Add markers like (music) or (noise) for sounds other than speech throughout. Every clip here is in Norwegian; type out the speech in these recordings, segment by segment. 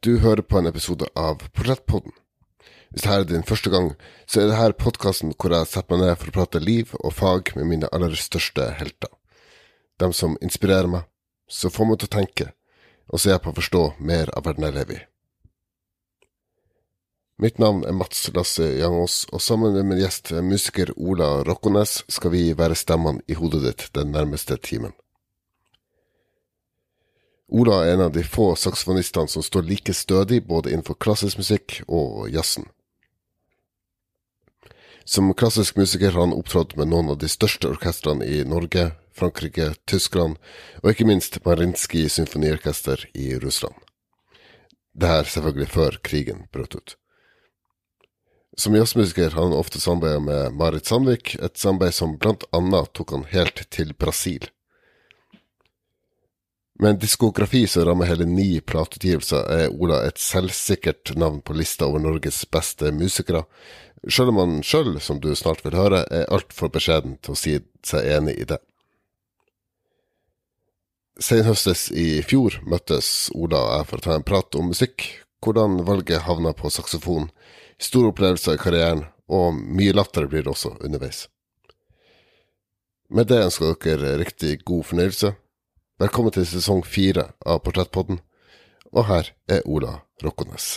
Du hører på en episode av Portrettpodden. Hvis dette er din første gang, så er dette podkasten hvor jeg setter meg ned for å prate liv og fag med mine aller største helter. De som inspirerer meg, så får meg til å tenke, og så er jeg på å forstå mer av verden jeg lever i. Mitt navn er Mats Lasse Jangås, og sammen med min gjest, musiker Ola Rokkones, skal vi være stemmene i hodet ditt den nærmeste timen. Ola er en av de få saksofonistene som står like stødig både innenfor klassisk musikk og jazzen. Som klassisk musiker har han opptrådt med noen av de største orkestrene i Norge, Frankrike, Tyskland og ikke minst Marinskij symfoniorkester i Russland. Dette selvfølgelig før krigen brøt ut. Som jazzmusiker har han ofte samarbeidet med Marit Sandvik, et samarbeid som blant annet tok han helt til Brasil. Med en diskografi som rammer hele ni plateutgivelser, er Ola et selvsikkert navn på lista over Norges beste musikere, sjøl om han sjøl, som du snart vil høre, er altfor beskjeden til å si seg enig i det. Senhøstes i fjor møttes Ola og jeg for å ta en prat om musikk, hvordan valget havna på saksofon, store opplevelser i karrieren, og mye latter blir det også underveis. Med det ønsker dere riktig god fornøyelse. Velkommen til sesong fire av Portrettpodden, og her er Ola Rokkones.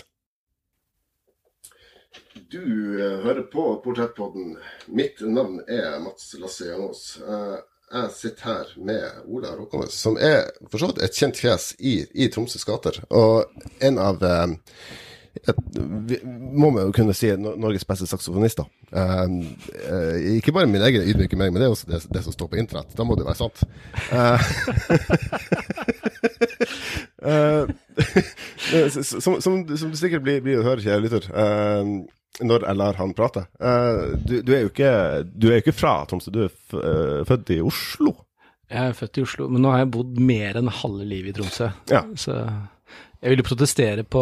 Du hører på Portrettpodden. Mitt navn er Mats Lasse Jangås. Jeg sitter her med Ola Rokkones, som er for så vidt et kjent fjes i, i Tromsøs gater. Og en av et, må man jo kunne si Norges beste saksofonister. Uh, uh, ikke bare min egen ydmyke mening, men det er også det, det, som står på internett. Da må det være sant. (laughs) Uh, som, som, som, du sikkert blir, blir å høre, kjære lytter, når jeg lar han prate du, du, er jo ikke, du er jo ikke fra Tromsø, du er født i Oslo? Jeg er født i Oslo, men nå har jeg bodd mer enn halve livet i Tromsø. Ja. Så jeg vil jo protestere på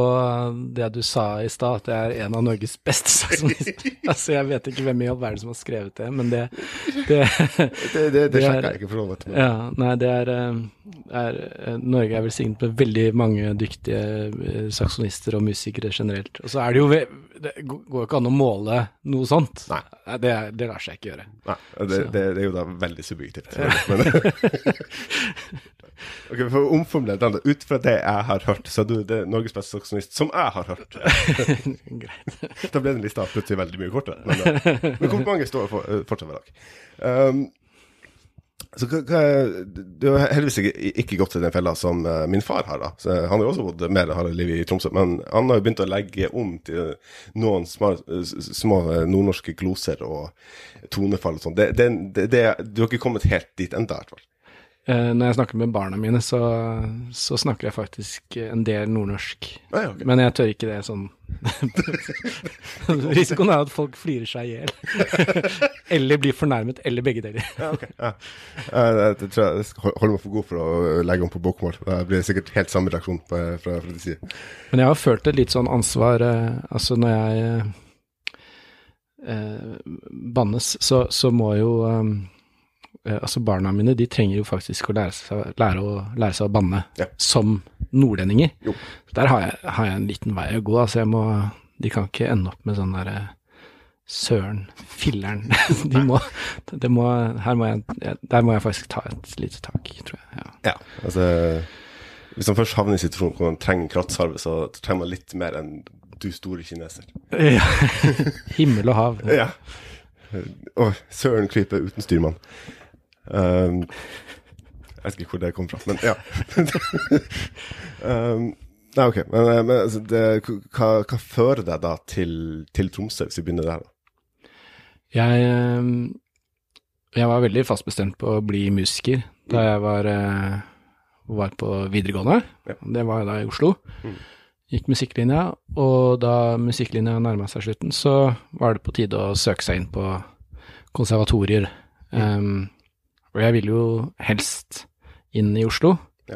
det du sa i stad, at jeg er en av Norges beste saksonister. (laughs) altså, jeg vet ikke hvem i all verden som har skrevet det, men det Det, det, det, det sjekker jeg ikke for noe. til. Ja, nei, det er, er, Norge er velsignet med veldig mange dyktige saksonister og musikere generelt. Og så er det jo Det går jo ikke an å måle noe sånt. Nei. Det, det lar seg ikke gjøre. Nei, det, er jo da veldig subjektivt. (laughs) Men, Ok, For å omformulere den, ut fra det jeg har hørt, så er du det Norges beste saksofonist som jeg har hørt. (laughs) Greit. da ble den lista plutselig veldig mye kortere. Men, uh, men hvor mange står for, uh, fortsatt ved dag? Um, så hva, hva, Du har heldigvis ikke, ikke, gått til den fella som uh, min far har. da. Så han har jo også bodd mer harde liv i Tromsø, men han har jo begynt å legge om til noen små, små nordnorske gloser og tonefall og sånn. Det, det, det, du har ikke kommet helt dit ennå, i hvert fall. Eh, når jeg snakker med barna mine, så, så snakker jeg faktisk en del nordnorsk. Ah, ja, okay. Men jeg tør ikke det sånn (laughs) Risikoen er at folk flirer seg i hjel. (laughs) eller blir fornærmet, eller begge deler. ja, okay. ja. Jeg, tror jeg skal holde meg for god for å legge om på bokmål. Det blir sikkert helt samme reaksjon fra, fra de sider. Men jeg har følt et litt sånn ansvar eh, Altså, når jeg eh, bannes, så, så må jo Eh, altså Barna mine de trenger jo faktisk å lære seg, lære å, lære seg å banne ja. som nordlendinger. Jo. Der har jeg, har jeg, en liten vei å gå. altså jeg må, De kan ikke ende opp med sånn derre Søren, filleren. (laughs) De må, det må, her må jeg, der må jeg faktisk ta et lite tak, tror jeg. Ja, ja altså Hvis man først havner i situasjonen hvor man trenger krattsarve, så trenger man litt mer enn du store kineser. (laughs) Ja. Himmel og hav. Ja. Å, søren kryper uten styrmann. Um, jeg vet ikke hvor det kom fra, men ja. um, (laughs) nei, ok. Men, eh, men altså, det, hva, hva, fører deg da til, til, Tromsø, hvis vi begynner der? Jeg, ehm, jeg var veldig fast bestemt på å bli musiker da jeg var, eh, var på videregående. Ja. Det var da i Oslo. Mm. Gikk musikklinja, og da musikklinja nærma seg slutten, så var det på tide å søke seg inn på konservatorier. Mm. Um, og jeg ville jo helst inn i Oslo. Ja.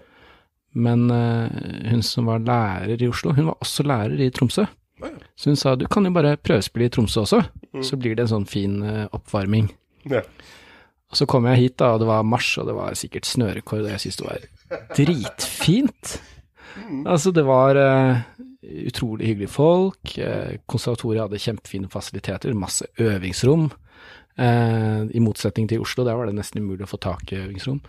Men uh, hun som var lærer i Oslo, hun var også lærer i Tromsø. ja. Så hun sa du kan jo bare prøvespille i Tromsø også, Mm. så blir det en sånn fin uh, oppvarming. Ja. Og så kom jeg hit, da, og det var mars, og det var sikkert snørekord, og jeg syntes det var dritfint. Mm. Altså, det var uh, utrolig hyggelige folk. Konservatoriet hadde kjempefine fasiliteter, masse øvingsrom. Eh, I motsetning til Oslo, der var det nesten umulig å få tak i øvingsrom.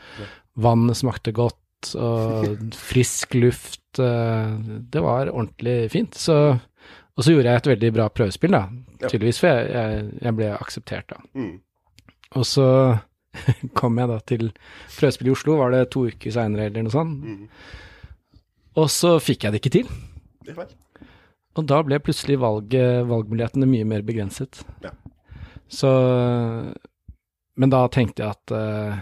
Vannet smakte godt, og (laughs) frisk luft. Eh, det var ordentlig fint. Så, og så gjorde jeg et veldig bra prøvespill, da, tydeligvis, for jeg, jeg, jeg ble akseptert da. Mm. Og så (laughs) kom jeg da til prøvespill i Oslo, var det to uker seinere eller noe sånt. Mm. Og så fikk jeg det ikke til. Vel. Og da ble plutselig valg, valgmulighetene mye mer begrenset. Ja. Så Men da tenkte jeg at uh,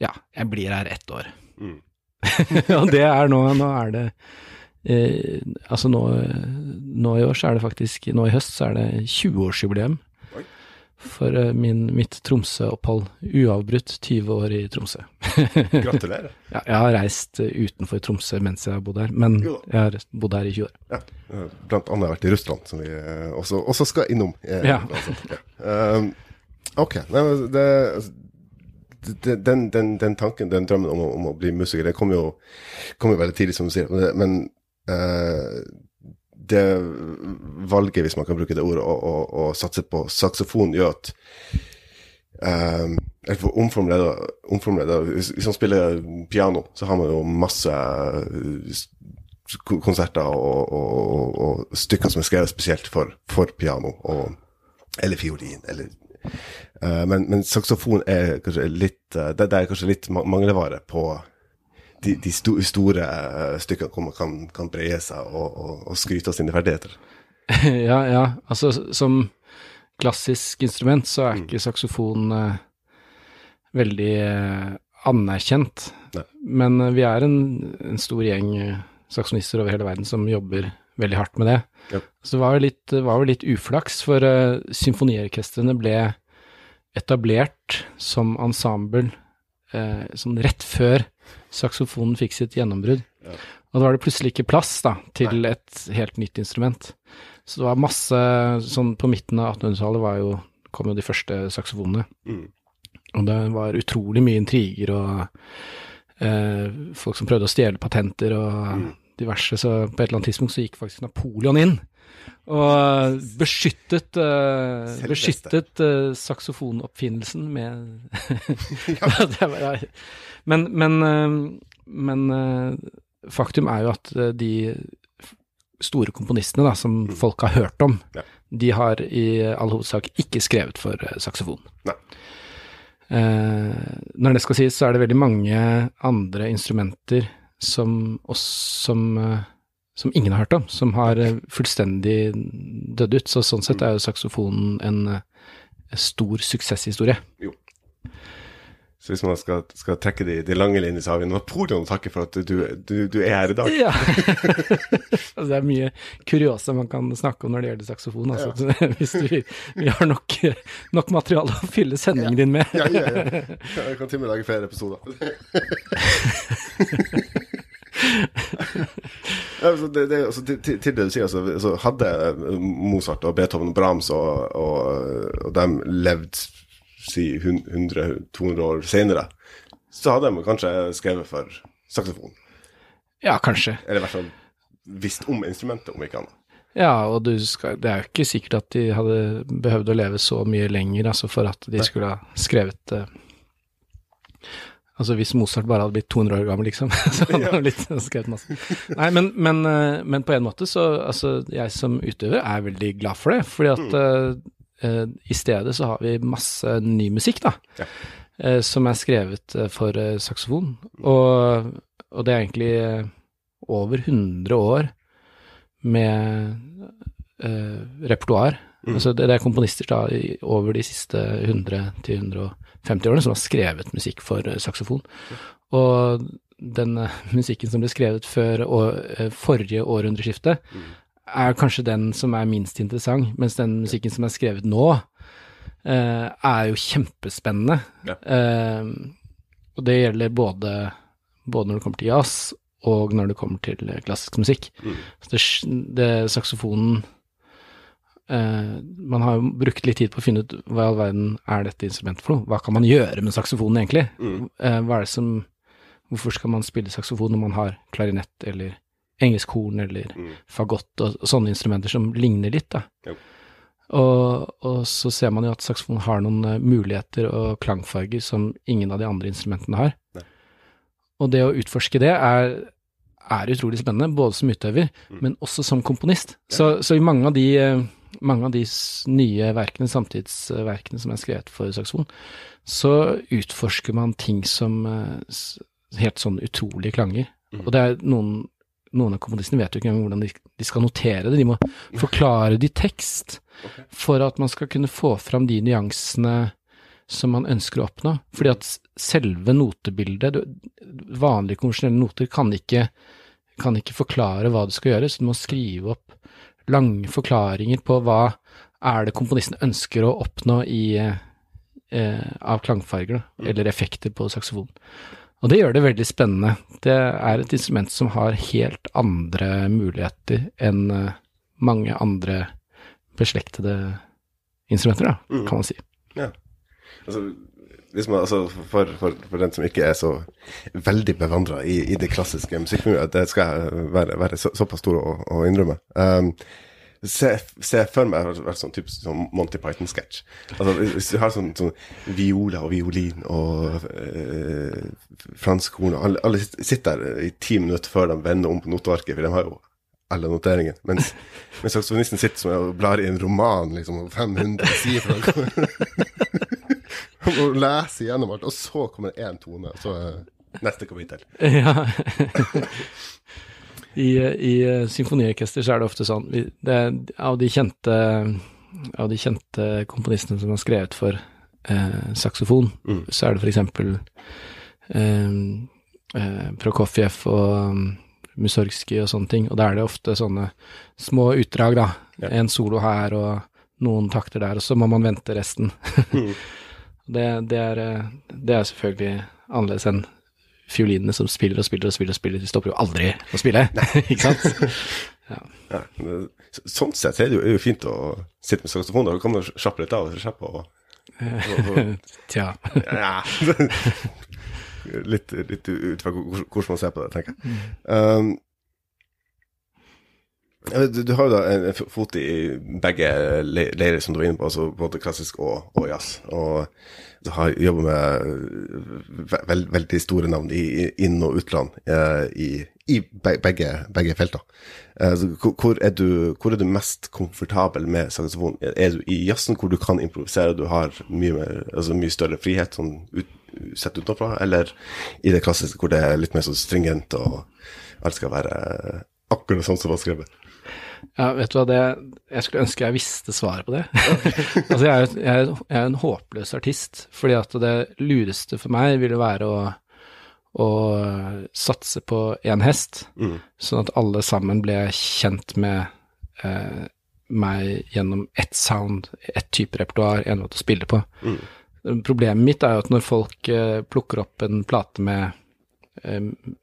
ja, jeg blir her ett år. Mm. (laughs) og det er nå Nå er det uh, Altså nå, nå i år så er det faktisk Nå i høst så er det 20-årsjubileum Oi. for uh, min, mitt Tromsø-opphold. Uavbrutt 20 år i Tromsø. (laughs) Gratulerer. Ja, jeg har reist utenfor Tromsø mens jeg har bodd her, men Jo. jeg har bodd her i 20 år. Ja. eh, Blant annet vært i Russland, som vi eh, også, også skal innom. eh, Ja. altså. Ja. Um, ok. Nei, det, den, den, den tanken, den drømmen om, om å bli musiker, det kom jo, kom jo veldig tidlig, som du sier. Men, eh, det valget, hvis man kan bruke det ordet, å, å, å satse på saksofon, gjør at um, eller omformulere, hvis, man spiller piano, så har man jo masse eh, konserter og, og, og, og stykker som er skrevet spesielt for, for piano, eller fiolin, eller uh, men, men saksofon er kanskje litt eh, det, det er kanskje litt manglevare på de, de sto, store stykkene hvor man kan, kan breie seg og, skryte av sine ferdigheter. (laughs) ja, ja. Altså, som klassisk instrument så er ikke saksofon eh, veldig eh, anerkjent. Nei. Men eh, vi er en, en stor gjeng eh, over hele verden som jobber veldig hardt med det. Ja. Så det var jo litt, var litt uflaks, for uh, symfoniorkestrene ble etablert som ensemble uh, sånn rett før saksofonen fikk sitt gjennombrudd. Ja. Og da var det plutselig ikke plass da, til et helt nytt instrument. Så det var masse sånn På midten av 1800-tallet kom jo de første saksofonene. Mm. Og det var utrolig mye intriger og eh, folk som prøvde å stjele patenter og diverse. Så på et eller annet tidspunkt så gikk faktisk Napoleon inn og beskyttet, eh, beskyttet eh, saksofonoppfinnelsen med (laughs) (laughs) var- Men, men, eh, men eh, faktum er jo at eh, de store komponistene da, som folk har hørt om, Ja. de har i all hovedsak ikke skrevet for saksofon. Nei. Eh, når det skal sies, så er det veldig mange andre instrumenter som, oss, som, eh, som ingen har hørt om, som har eh, fullstendig dødd ut. Så sånn sett er jo saksofonen en stor suksesshistorie. Så hvis man skal, skal trekke de, de lange linjene, så har vi Napoleon å takke for at du, du, du er her i dag. Ja. (laughs) altså, det er mye kuriosa man kan snakke om når det gjelder saksofon. Altså. Ja. (laughs) Hvis du, vi har nok, nok materiale å fylle sendingen din med. Ja, ja, ja. (laughs) Jeg kan til og med lage flere episoder. ja, så det, det, altså, til, til det du sier, altså, så hadde Mozart og Beethoven og Brahms og, og, og dem levd si 100-200 år senere, så hadde de kanskje skrevet for saksofon. Ja, kanskje. Eller i hvert fall visst om instrumentet, om ikke annet. Ja, og du skal, det er jo ikke sikkert at de hadde behøvd å leve så mye lenger altså for at de skulle ha skrevet uh, Altså hvis Mozart bare hadde blitt 200 år gammel, liksom, (laughs) så hadde han blitt (laughs) skrevet masse. Nei, men, men, eh, men på en måte så Altså, jeg som utøver er veldig glad for det, fordi at eh, i stedet så har vi masse ny musikk, da. Ja. eh, som er skrevet eh, for eh, saksofon. Og, og det er egentlig eh, over 100 år med uh, repertoar. Mm. Altså det, det er komponister da i, over de siste 100-150 årene som har skrevet musikk for saksofon. saksofon. Og den eh, (laughs) musikken som ble skrevet før å, eh, forrige århundreskifte, Mm. Er kanskje den som er minst interessant, mens den musikken som er skrevet nå, eh, er jo kjempespennende. Ja. Eh, og det gjelder både, både når det kommer til jazz, og når det kommer til klassisk musikk. Mm. Så det, det saksofonen eh, Man har jo brukt litt tid på å finne ut hva i all verden er dette instrumentet for noe? Hva kan man gjøre med saksofonen egentlig? Mm. Eh, hva er det som Hvorfor skal man spille saksofon når man har klarinett eller, engelsk horn eller Mm. fagott og, og sånne instrumenter som ligner litt, da. Jo. Og, og så ser man jo at saksofon har noen eh, muligheter og klangfarger som ingen av de andre instrumentene har. Nei. Og det å utforske det er, er utrolig spennende, både som utøver, Mm. men også som komponist. Så, så i mange av de, eh, mange av de nye verkene, samtidsverkene som er skrevet for saksofon, så utforsker man ting som eh, helt sånn utrolige klanger. Mm. Og det er noen, noen av komponistene vet jo ikke engang hvordan de, de skal notere det. De må forklare det i tekst for at man skal kunne få fram de nyansene som man ønsker å oppnå. Fordi at selve notebildet, vanlige konvensjonelle noter, kan ikke, kan ikke forklare hva du skal gjøre, så du må skrive opp lange forklaringer på hva er det komponisten ønsker å oppnå i, eh, av klangfarger, da, eller effekter på saksofon. Og det gjør det veldig spennende. Det er et instrument som har helt andre muligheter enn eh, mange andre beslektede instrumenter, da, Mm. kan man si. Altså, hvis man, altså for, for, for den som ikke er så veldig bevandra i, i det klassiske musikkmiljøet, det skal jeg være, være så, såpass stor å, å innrømme. Um, se, se for meg sånn typisk sånn Monty Python-sketsj. Altså, hvis- du har sånn, sånn viola og violin og øh, fransk horn og alle, alle sitter der i ti minutter før de vender om på notearket, for de har jo alle noteringene. Mens, mens saksofonisten sitter som og blar i en roman, liksom, og 500 sider fra leser (laughs) lese gjennom alt, og så kommer det én tone, og så er neste kapittel. (laughs) Ja. (laughs) I, I eh, symfoniorkester så er det ofte sånn det, Av de kjente Av de kjente komponistene som har skrevet for eh, saksofon, Mm. så er det for eksempel eh, eh, Prokofjev og um, Mussorgskij og sånne ting, og da er det ofte sånne små utdrag, da. Ja. En solo her og noen takter der, og så må man vente resten. Mm. (laughs) det, det, er, eh, det er selvfølgelig annerledes enn fiolinene som spiller og spiller og spiller og spiller. De stopper jo aldri å spille, (laughs) ikke sant? Ja, men sånn sett er det jo, er jo fint å sitte med saksofon. Da kan du slappe litt av og slippe å (laughs) Tja. ja. (laughs) Litt, litt ut fra hvordan man ser på det, tenker jeg. Um, jeg vet, du, du har jo da en fot i begge leirer, som du var inne på, altså både klassisk og, og jazz. Og du har jobba med veld, veldig store navn i, inn- og utland eh, i, i begge, begge felter. Eh, hvor, er du, hvor er du mest komfortabel med saksofon? Er du i jazzen, hvor du kan improvisere, du har mye, mer, altså mye større frihet sånn ut, sett utenfra, eller i det klassiske, hvor det er litt mer sånn stringent, og alt skal være akkurat sånn som var skrevet? Ja, vet du hva, det, jeg skulle ønske jeg visste svaret på det. (laughs) altså, jeg er, jeg, er, jeg er en håpløs artist, fordi at det lureste for meg ville være å, å satse på én hest, Mm. sånn at alle sammen ble kjent med eh, meg gjennom ett sound, ett type repertoar, en måte å spille på. Mm. Problemet mitt er jo at når folk eh, plukker opp en plate med eh,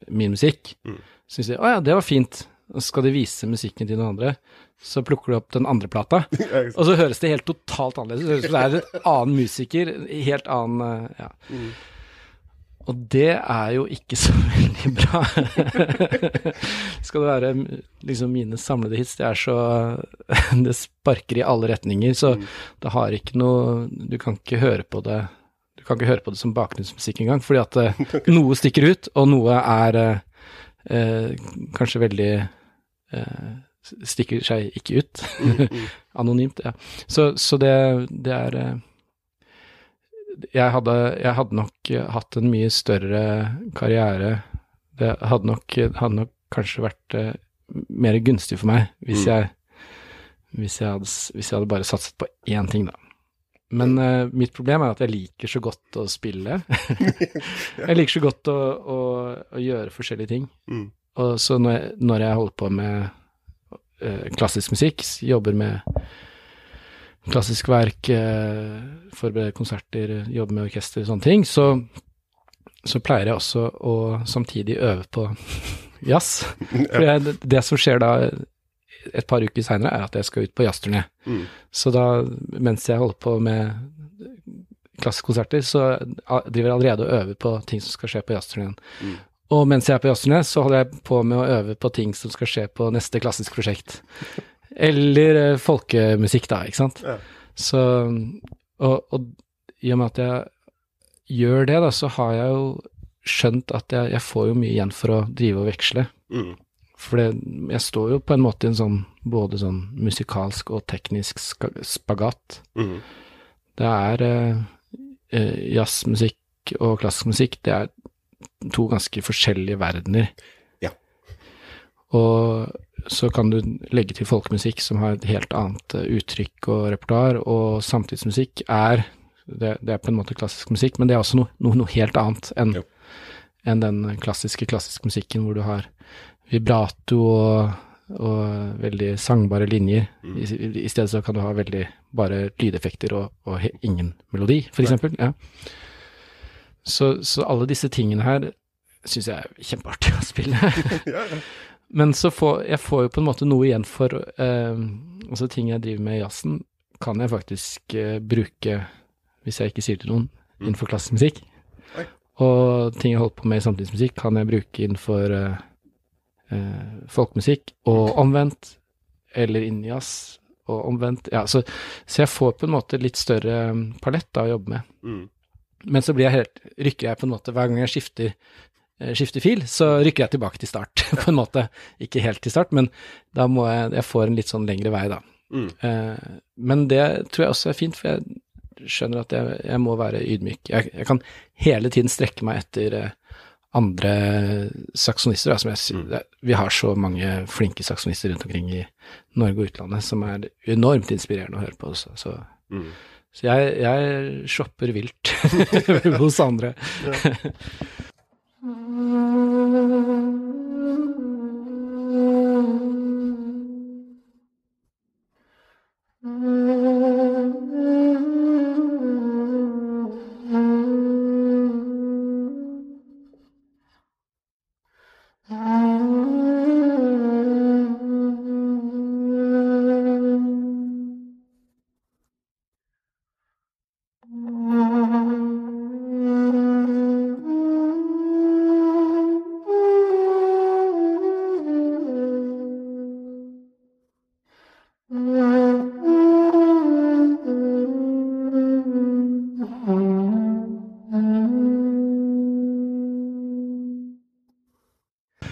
min musikk, Mm. så syns de å ja, det var fint, og så skal de vise musikken til noen andre, så plukker du opp den andre plata, (laughs) og så høres det helt totalt annerledes ut. Det høres ut som det er en annen musiker, helt annen eh, ja. Mm. Og det er jo ikke så (laughs) veldig bra. Skal det være liksom mine samlede hits, det er så (laughs) Det sparker i alle retninger, så Mm. det har ikke noe Du kan ikke høre på det Du kan ikke høre på det som bakgrunnsmusikk engang, fordi at eh, noe stikker ut, og noe er eh, eh, kanskje veldig Stikker seg ikke ut. Mm. (laughs) Anonymt, ja. Så, så det, det er eh, jeg hadde, jeg hadde nok eh, hatt en mye større karriere. Det hadde nok, hadde nok kanskje vært eh, mer gunstig for meg hvis, Mm. jeg, hvis, jeg hadde, hvis jeg hadde bare satset på én ting, da. Men uh, mitt problem er at jeg liker så godt å spille. (laughs) jeg liker så godt å, å, å gjøre forskjellige ting. Mm. Og så når jeg, når jeg holder på med uh, klassisk musikk, jobber med klassisk verk, uh, forbereder konserter, jobber med orkester og sånne ting, så, så pleier jeg også å samtidig øve på (laughs) jazz. (laughs) For jeg, det- som skjer da et par uker seinere, er at jeg skal ut på jazzturné. Mm. Så da, mens jeg holder på med klassiske konserter, så driver jeg allerede og øver på ting som skal skje på jazzturneen. Mm. Og mens jeg er på Jazsternes, så holder jeg på med å øve på ting som skal skje på neste klassisk prosjekt. Eller eh, folkemusikk, da, ikke sant. Ja. Så og, og i og med at jeg gjør det, da, så har jeg jo skjønt at jeg, jeg får jo mye igjen for å drive og veksle. Mm. For det, jeg står jo på en måte i en sånn både sånn musikalsk og teknisk spagat. Mm. Det er eh, eh, jazzmusikk og klassisk musikk, det er to ganske forskjellige verdener. Ja. Og så kan du legge til folkemusikk som har et helt annet eh, uttrykk og repertoar, og samtidsmusikk er det, det er på en måte klassisk musikk, men det er også noe, noe, noe helt annet enn enn den klassiske klassiske musikken hvor du har vibrato og, og veldig sangbare linjer. I, I stedet så kan du ha veldig bare lydeffekter og, og ingen melodi, eksempel. Ja. Så, så alle disse tingene her syns jeg er kjempeartig å spille. (laughs) Men så får jeg får jo på en måte noe igjen for eh, Altså ting jeg driver med i jazzen, kan jeg faktisk eh, bruke, hvis jeg ikke sier til noen, innenfor klassisk musikk. Og ting jeg holder på med i samtidsmusikk, kan jeg bruke innenfor eh, eh, folkemusikk, og omvendt. Eller innen jazz, og omvendt. Ja, så, så jeg får på en måte litt større eh, palett da, å jobbe med. Mm. Men så blir jeg helt, rykker jeg på en måte hver gang jeg skifter, eh, skifter fil, så rykker jeg tilbake til start, (laughs) på en måte. Ikke helt til start, men da må jeg, jeg får en litt sånn lengre vei, da. Mm. Eh, men det tror jeg også er fint, for jeg skjønner at jeg, jeg må være ydmyk. Jeg, jeg kan hele tiden strekke meg etter eh, andre saksonister. Altså, sy- vi har så mange flinke saksonister rundt omkring i Norge og utlandet som er enormt inspirerende å høre på. Så, så, Mm. Så jeg, jeg shopper vilt (laughs) hos andre. (laughs)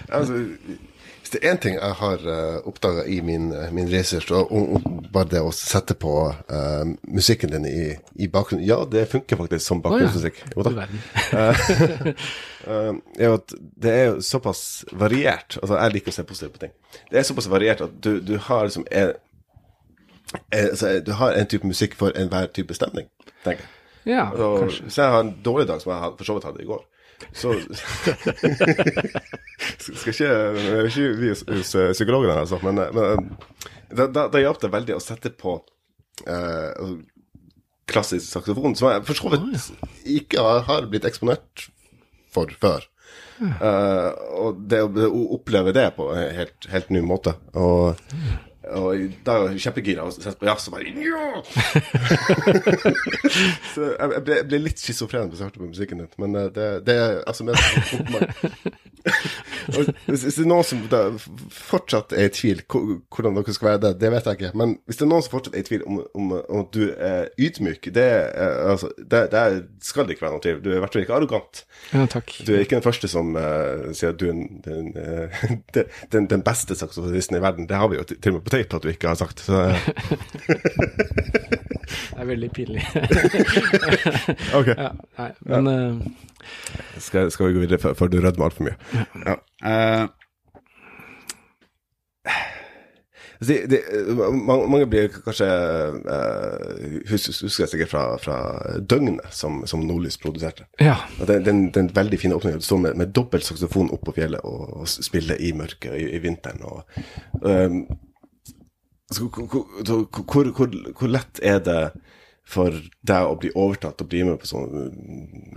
Altså, hvis det er én ting jeg har uh, oppdaga i min, uh, min research, og, og, og bare det å sette på uh, musikken din i, i bakgrunnen Ja, det funker faktisk som bakgrunnsmusikk. (laughs) Eh, er jo at det er jo såpass variert. Altså, jeg liker å se positivt på ting. Det er såpass variert at du, du har liksom en, eh, altså, Du har en type musikk for enhver type stemning, tenker jeg. Ja, Så, hvis jeg har en dårlig dag, som jeg for så vidt hadde i går, så (laughs) Skal ikke Jeg er ikke vi hos, hos eh, psykologen her, altså, men, eh, men eh, da, da, da hjalp det veldig å sette på eh, altså, klassisk saksofon, som jeg for så vidt ikke har, har blitt eksponert for før. Eh, og det å oppleve det på en helt, helt ny måte. Og, og da er jeg kjempegira og setter på jazz og bare ja! (laughs) Så jeg, jeg, ble, jeg ble litt schizofren hvis jeg hørte på musikken din, men eh, det, det er altså mer (laughs) hvis, det er noen som fortsatt er i tvil hvordan dere skal være det, det vet jeg ikke. Men hvis det er noen som fortsatt er i tvil om, om, om du er ydmyk, det, er, altså, det, det er, skal det ikke være noen tvil. Du er i hvert fall ikke arrogant. Ja, takk. Du er ikke den første som uh, sier at du er den, den, eh, (laughs) den, den, den beste saksofonisten i verden. Det har vi jo til og med på tape at du ikke har sagt. Så, eh, (laughs) Det er veldig pinlig. (laughs) ok, ja, nei, men uh, skal, skal vi gå videre før, du rødmer altfor mye? Ja. ja. Uh, de, de, mange, blir kanskje uh, husker, jeg sikkert fra, fra Døgnet, som, som Nordlys produserte. ja. Den, den, den veldig fine åpningen. Du står med, med dobbelt saksofon opp på fjellet og, og spiller i mørket i, i vinteren. Og, um, altså, hvor, hvor, hvor, hvor, lett er det for deg å bli overtatt og bli med på sånne,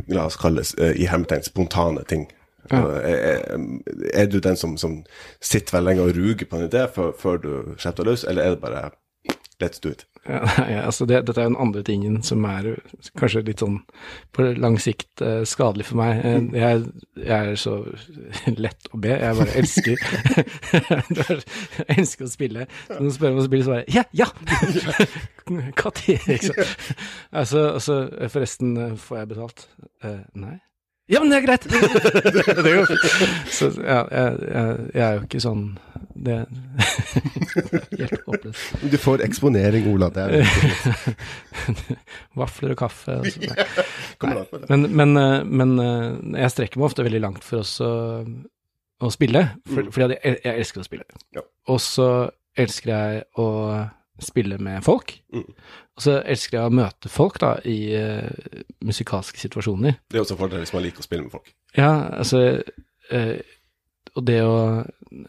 la oss kalle det, i hermetegn, spontane ting? Ja. Er, er- er du den som, som sitter veldig lenge og ruger på en idé før, før du slipper løs, eller er det bare let's do it? Ja, (laughs) nei, altså det, dette er jo den andre tingen som er kanskje litt sånn på lang sikt uh, skadelig for meg. Eh, jeg, jeg er så (laughs) lett å be. Jeg bare elsker (laughs) Jeg elsker å spille. Så Noen spør om å spille, så bare Ja! Ja! Når. Altså, altså, forresten, eh, får jeg betalt? Uh, nei. Ja, men det er greit! (laughs) det går fint. Så ja, jeg, jeg, jeg er jo ikke sånn Det er helt håpløst. Du får eksponering, Ola. Det er (laughs) Vafler og kaffe. Og sånt. Kommer an på det. Men, men, eh, men eh, jeg strekker meg ofte veldig langt for oss å, å spille, for, Mm. fordi jeg, jeg elsker å spille. Og så elsker jeg å spille med folk. Og så elsker jeg å møte folk da, i uh, musikalske situasjoner. Det er også en fordel hvis man liker å spille med folk. Ja, altså uh, Og det å,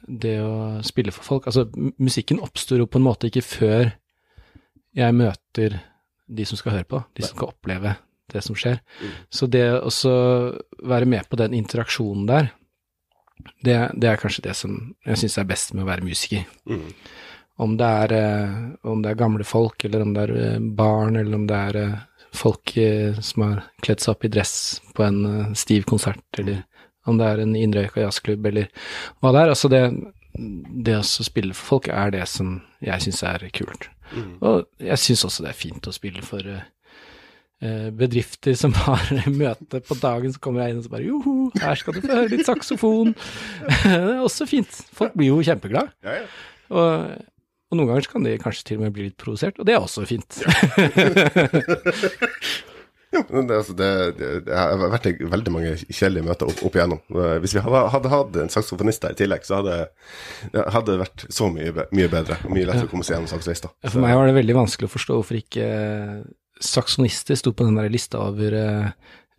det å spille for folk Altså, musikken oppstår jo på en måte ikke før jeg møter de som skal høre på, de som skal oppleve det som skjer. Mm. Så det å være med på den interaksjonen der, det, det er kanskje det som jeg syns er best med å være musiker. Mm. Om det er, eh, om det er gamle folk, eller om det er eh, barn, eller om det er eh, folk som har kledd seg opp i dress på en stiv konsert, eller om det er en innrøyka jazzklubb, eller hva det er. Altså det, det å spille for folk er det som jeg syns er kult. Mm. Og jeg syns også det er fint å spille for bedrifter som har (laughs) møte på dagen, så kommer jeg inn og så bare joho, her skal du få høre litt saksofon. (laughs) det er også fint. Folk blir jo kjempeglade. Ja, ja. Og, og noen ganger så kan de kanskje til og med bli litt provosert, og det er også fint. (laughs) Men det, altså, det, det, det har vært veldig mange kjedelige møter opp, opp igjennom. Eh, Hvis vi hadde, hadde hatt en saksofonist der i tillegg, så hadde, hadde det vært så mye, mye bedre. og Mye lettere å komme seg gjennom sakslista. For meg var det veldig vanskelig å forstå hvorfor ikke saksonister saksofonister sto på den der lista over eh,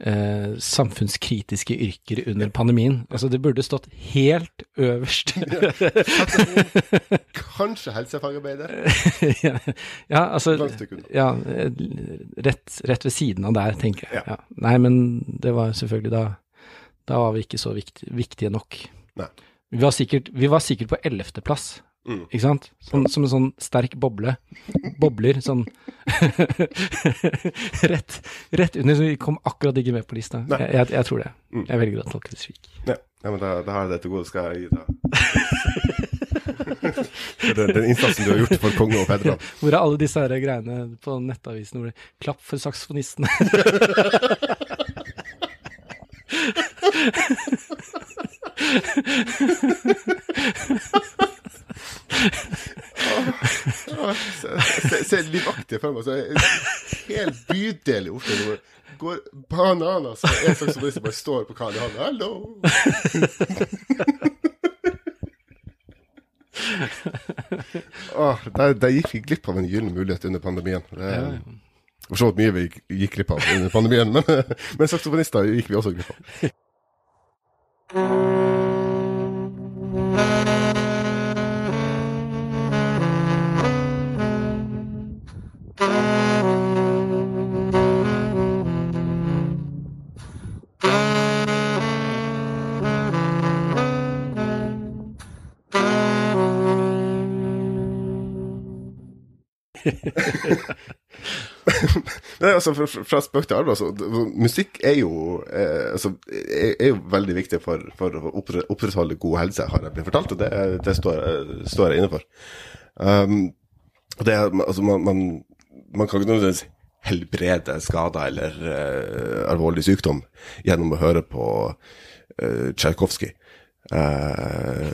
eh, samfunnskritiske yrker under pandemien. Altså, det burde stått helt øverst. (laughs) Kanskje helsefagarbeider? (laughs) ja, ja, altså. Ja, rett, rett ved siden av der, tenker jeg. Ja. Nei, men det var selvfølgelig da Da var vi ikke så viktige, viktige nok. Vi var sikkert, vi var sikkert på ellevteplass, Mm. ikke sant? Sånn, som en sånn sterk boble. Bobler sånn (laughs) rett, rett under, så vi kom akkurat ikke med på lista. Jeg, jeg, jeg tror det. Mm. Jeg velger å tolke det slik. Ja, ja men da, da har jeg det til gode. Skal jeg gi (laughs) deg den, den innsatsen du har gjort for konge og fedreland. Hvor er alle disse her greiene på nettavisen hvor det 'Klapp for saksofonisten'? (laughs) Se, se livaktig for meg. Så er en hel bydel i Oslo det går bananas. Og en saksofonist bare står på Karl Johan. Hallo! oh, der, der gikk vi glipp av en gyllen mulighet under pandemien. Det er for så vidt mye vi gikk- gikk glipp av under pandemien, men, men saksofonister gikk vi også glipp av. Nei, altså, fra, fra spøk til alvor, altså, musikk er jo, eh, altså, er, er jo veldig viktig for, for å opprettholde god helse, har jeg blitt fortalt, og det, det står, står jeg inne for. Um, det, altså, man, man, man kan ikke nødvendigvis helbrede skader eller uh, alvorlig sykdom gjennom å høre på uh, Tsjajkovskij. (laughs) Uh,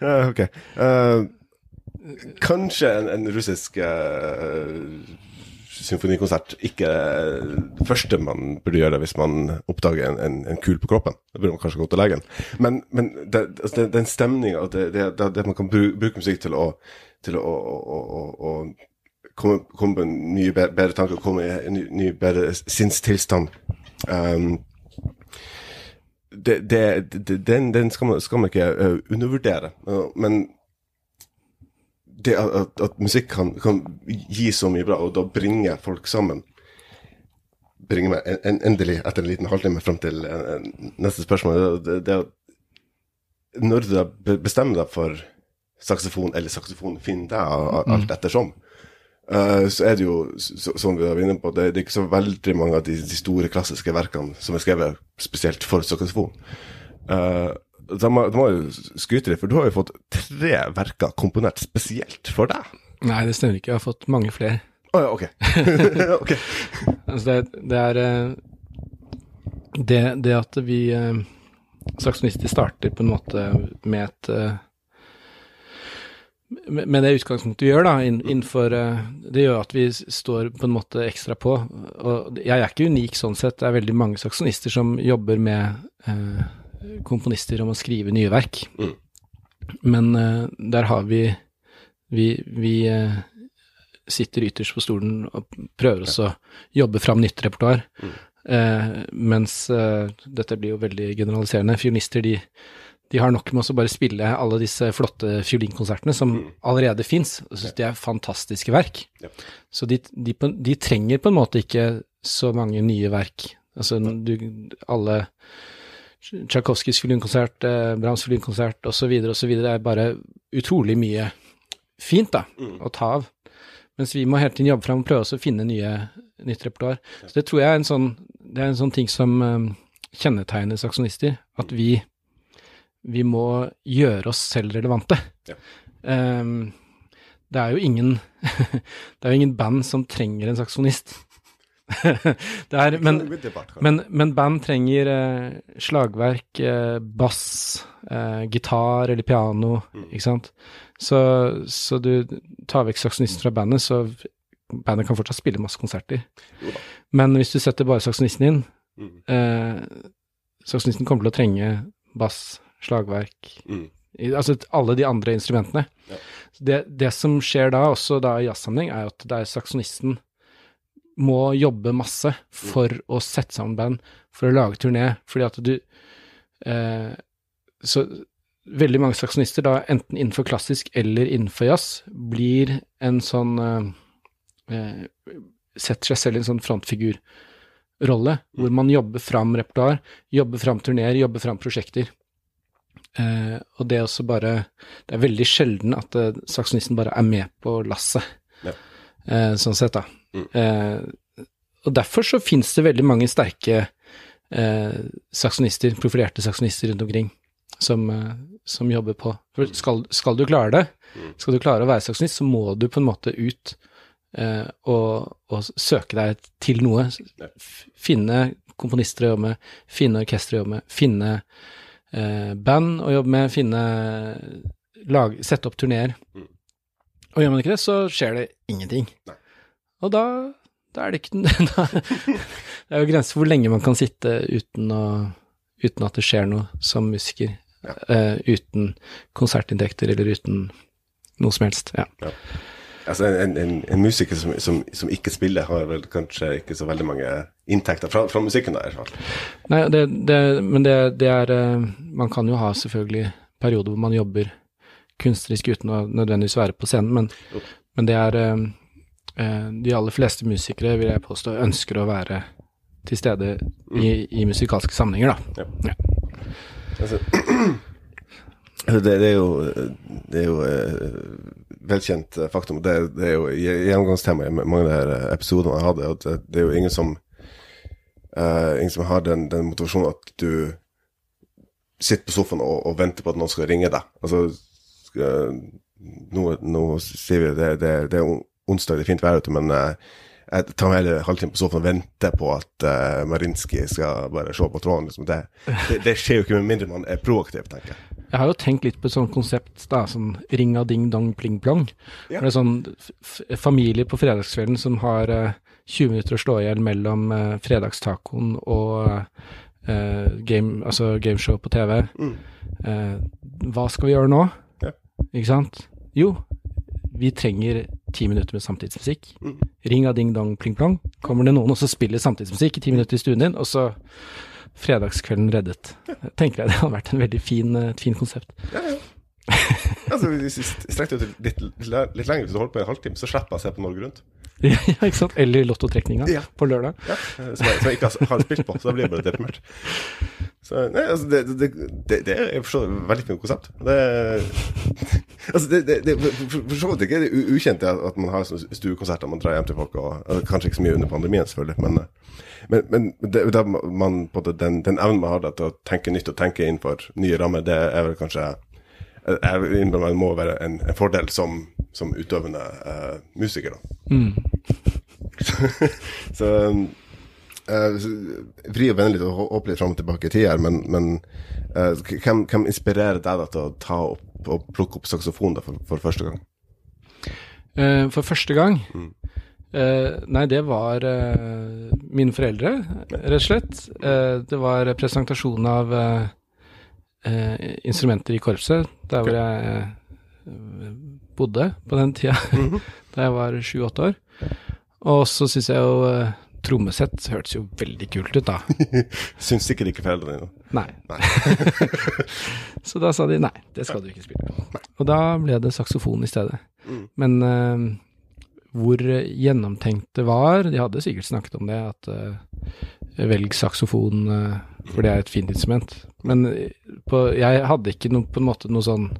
uh, okay. uh, kanskje en, en russisk symfonikonsert ikke det første man burde gjøre hvis man oppdager en, en, en kul på kroppen. Da burde man kanskje gå til legen. Men, men det, altså det, den stemninga, det, det, man kan bru, bruke musikk til å, til å, å, å, å, komme, komme på en mye bedre, bedre tanke, komme i en ny, ny bedre sinnstilstand. Um, det, det, det, den, den skal man, skal man ikke undervurdere. Men det at, at, musikk kan, kan gi så mye bra, og da bringe folk sammen Bringer meg en, en, endelig, etter en liten halvtime, fram til en, neste spørsmål. Det, det, det, når du bestemmer deg for saksofon eller saksofon finner deg, a- alt ettersom. Uh, så er det jo, så, som vi var inne på, det, det er ikke så veldig mange av de, de store klassiske verkene som er skrevet spesielt for saksofon. Uh, da må, da må jeg jo skryte litt, for du har jo fått tre verker komponert spesielt for deg. Nei, det stemmer ikke. Jeg har fått mange flere. Å ja, ok. (laughs) okay. Altså det, det er eh, det, det at vi saksofonister starter på en måte med et med det utgangspunktet vi gjør, da, innenfor eh, Det gjør at vi står på en måte ekstra på. Og jeg er ikke unik sånn sett. Det er veldig mange saksjonister som jobber med eh, komponister om å skrive nye verk. Mm. Men eh, der har vi Vi, vi eh, sitter ytterst på stolen og prøver oss å jobbe fram nytt repertoar. Mm. Eh, mens eh, dette blir jo veldig generaliserende. Fionister, de, de har nok med å bare spille alle disse flotte fiolinkonsertene som Mm. allerede fins. Jeg syns de er fantastiske verk. Ja. Så de, de, de trenger på en måte ikke så mange nye verk. Altså du, alle Tsjajkovskijs fiolinkonsert, eh, Brahms fiolinkonsert osv. osv. Er bare utrolig mye fint da, Mm. å ta av. Mens vi må hele tiden jobbe fram og prøve å finne nye, nytt repertoar. Så det tror jeg er en sånn, det er en sånn ting som um, kjennetegner saksonister. At vi, vi må gjøre oss selv relevante. Ja. Um, det er jo ingen (laughs) Det er jo ingen band som trenger en saksofonist. (laughs) er, men, men, men band trenger eh, slagverk, eh, bass, eh, gitar eller piano, Mm. ikke sant. Så, så du tar vekk saksofonisten fra bandet, så bandet kan fortsatt spille masse konserter. Men hvis du setter bare saksofonisten inn, Mm. eh, saksofonisten kommer til å trenge bass, slagverk, Mm. i- altså alle de andre instrumentene. Ja. Det, det som skjer da, også da i jazzsammenheng, er at det er saksonisten må jobbe masse for å sette sammen band, for å lage turné, fordi at du eh, Så veldig mange saksonister, da enten innenfor klassisk eller innenfor jazz, blir en sånn eh, eh, Setter seg selv i en sånn frontfigurrolle, hvor man jobber fram repertoar, jobber fram turneer, jobber fram prosjekter. Eh, og det er også bare Det er veldig sjelden at uh, saksonisten bare er med på lasset, Ja. eh, sånn sett, da. Mm. Eh, og derfor så fins det veldig mange sterke eh, saksonister, profilerte saksonister rundt omkring, som, eh, som jobber på. For skal, skal du klare det, Mm. skal du klare å være saksonist, så må du på en måte ut eh, og, og søke deg til noe. Finne komponister å jobbe med, finne orkester å jobbe med, finne eh, band å jobbe med, finne lag, Sette opp turneer. Mm. Og gjør man ikke det, så skjer det ingenting. Nei. Og da, da er det ikke (laughs) da, Det er jo grenser for hvor lenge man kan sitte uten, å, uten at det skjer noe som musiker. Ja. eh, uten konsertinntekter eller uten noe som helst. Ja. Altså, en, en, en musiker som, som, som ikke spiller, har vel kanskje ikke så veldig mange inntekter fra, fra musikken, da, i hvert fall. Nei, det, det, men det, det er eh, Man kan jo ha selvfølgelig perioder hvor man jobber kunstnerisk uten å nødvendigvis være på scenen, men, men det er eh, eh, De aller fleste musikere, vil jeg påstå, ønsker å være til stede i, i musikalske sammenhenger, da. Altså, (clears throat) altså, det, det er jo, det er jo velkjent eh, faktum. Det, det er jo gje- gjennomgangstema i mange av de her eh, episodene jeg hadde. At det, det er jo ingen som uh, ingen som har den, den motivasjonen at du sitter på sofaen og, og venter på at noen skal ringe deg. Altså, skal, nå, nå sier vi det, det, det er onsdag, det er fint vær ute, men uh, jeg tar meg hele halvtime på sofaen og venter på at uh, Marinski skal bare se på tråden. Liksom. Det, det, det skjer jo ikke med mindre man er proaktiv, tenker jeg. Jeg har jo tenkt litt på et sånt konsept, da, sånn ringa ding dong pling plong. Ja. Det er sånn familie på fredagskvelden som har uh, 20 minutter å slå i hjel mellom uh, fredagstacoen og uh, game, altså gameshow på TV. Mm. Eh, hva skal vi gjøre nå? Ja. Ikke sant? Jo, vi trenger ti minutter med samtidsmusikk. Mm. Ring-a-ding-dong-pling-plong Kommer det noen og så spiller samtidsmusikk i ti minutter i stuen din, og så fredagskvelden reddet. Tenker jeg det hadde vært en veldig fin, eh, et fint konsept. Ja, ja. altså, hvis vi strekte ut litt, litt, lenger, hvis du holder på en halvtime, så slipper jeg å se på Norge Rundt. (laughs) ja, ikke sant? Eller lottotrekninga Ja. på lørdag. Ja. Som, jeg, som jeg ikke har, spilt på, så da blir jeg bare deprimert. Så, nei, altså, det, det, det, det er for så vidt veldig fint konsept. Det, (laughs) altså, det, det, det for, så vidt ikke det u- ukjent at, man har stuekonserter man drar hjem til folk, og, altså, kanskje ikke så mye under pandemien, selvfølgelig, men, eh, men, men det, det, man, den, den evnen man har da, til å tenke nytt og tenke innenfor nye rammer, det er vel kanskje jeg det må være en, en fordel som, som utøvende eh, musiker, da. (laughs) så eh, Vri og vende litt og hoppe litt fram og tilbake i tid her, men, men eh, hvem, hvem inspirerer deg da til å ta opp og plukke opp saksofon da, for, for første gang? Eh, for første gang Mm. Eh, Nei, det var uh, mine foreldre, rett og slett. Uh, det var presentasjon av instrumenter i korpset, der hvor jeg bodde på den tida, (laughs) da jeg var sju-åtte år. Og så syns jeg jo trommesett hørtes jo veldig kult ut, da. (laughs) Syns sikkert ikke foreldrene dine. Nei. Nei. (laughs) Så da sa de nei, det skal du ikke spille. Og da ble det saksofon i stedet. Mm. Men hvor gjennomtenkt det var De hadde sikkert snakket om det, at uh, velg saksofon, uh, for det er et fint instrument. Men eh, på, jeg hadde ikke noe, på en måte noe sånn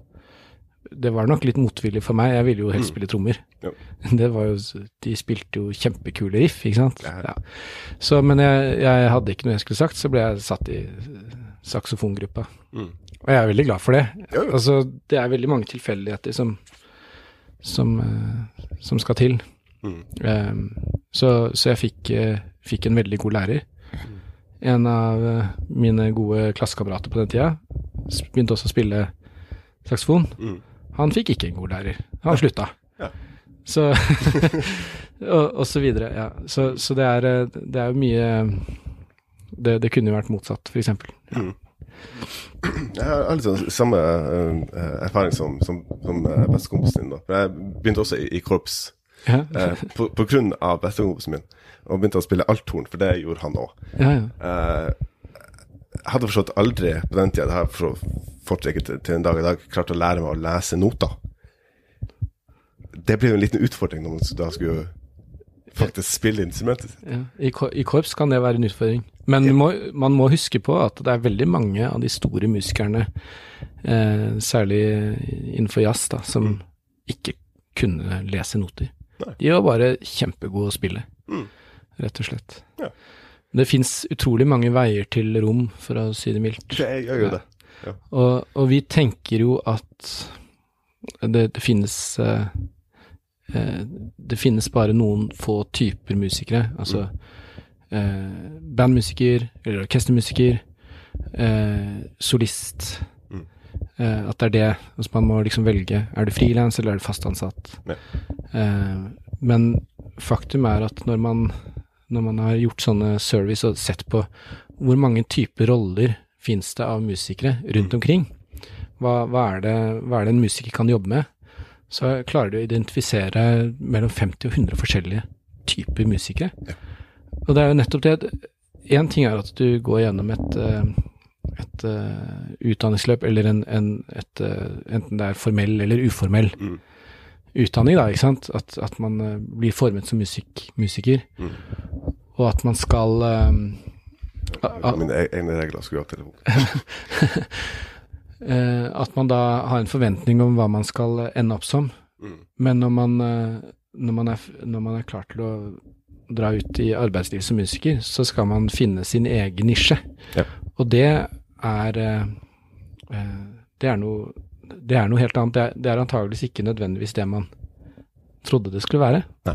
Det var nok litt motvillig for meg. Jeg ville jo helst Mm. spille trommer. (laughs) Det var jo, de spilte jo kjempekule riff, ikke sant. Ja. Ja. Så, men jeg, jeg hadde ikke noe jeg skulle sagt, så ble jeg satt i eh. Mm. Og jeg er veldig glad for det. Ja. Altså, det er veldig mange tilfeldigheter som, som, eh, som skal til. Mm. Um, så, så jeg fikk, eh, fikk en veldig god lærer. En av eh, mine gode klassekamerater på den tida begynte også å spille saksofon. Mm. Han fikk ikke en god lærer. Han slutta. Ja. Så (laughs) og, og så videre. Ja. Så, så det er det jo mye det, det kunne jo vært motsatt, for eksempel. Mm. Jeg har litt sånn samme uh, erfaring som, som, som eh, bestekompisen din. da. Jeg begynte også i, i korps Ja, eh, på, på grunn av bestekompisen min, og begynte å spille althorn, for det gjorde han òg. ja. ja. uh, jeg hadde forstått aldri på den tida, det har jeg for- fortsatt til, til en dag i dag, klart å lære meg å lese noter. Det ble jo en liten utfordring når man da skulle faktisk spille instrumentet sitt. Ja, i, I korps kan det være en utfordring. Men ja. må, man må huske på at det er veldig mange av de store musikerne, eh, særlig innenfor jazz, da, som ikke kunne lese noter. Nei. De var bare kjempegode å spille, Mm. rett og slett. Ja. Det fins utrolig mange veier til rom, for å si det mildt. Det gjør jo Ja. det. Og, og vi tenker jo at det, det finnes eh, Det finnes bare noen få typer musikere. Altså eh, bandmusiker eller orkestermusiker, eh, solist. Mm. Eh, at det er det. Altså man må liksom velge. Er du frilans, eller er du fast ansatt? Eh, men faktum er at når man, når man har gjort sånne service og sett på hvor mange typer roller finnes det av musikere rundt omkring, hva, hva, er det, hva er det en musiker kan jobbe med, så klarer du å identifisere mellom 50 og 100 forskjellige typer musikere. Ja. Og det er jo nettopp det Én ting er at du går gjennom et, eh, et eh, utdanningsløp, eller en, en, et, eh, enten det er formell eller uformell Mm. utdanning, da, ikke sant. At, at man blir formet som musik, musiker, Mm. og at man skal um, mine e- egne regler skulle ha telefon. eh, (laughs) At man da har en forventning om hva man skal eh, ende opp som. Mm. Men når man, eh, når man, er, når man er klar til å dra ut i arbeidslivet som musiker, så skal man finne sin egen nisje. Ja. Og det er eh, eh, Det er noe det er noe helt annet. Det er, det er antageligvis ikke nødvendigvis det man trodde det skulle være. Nei.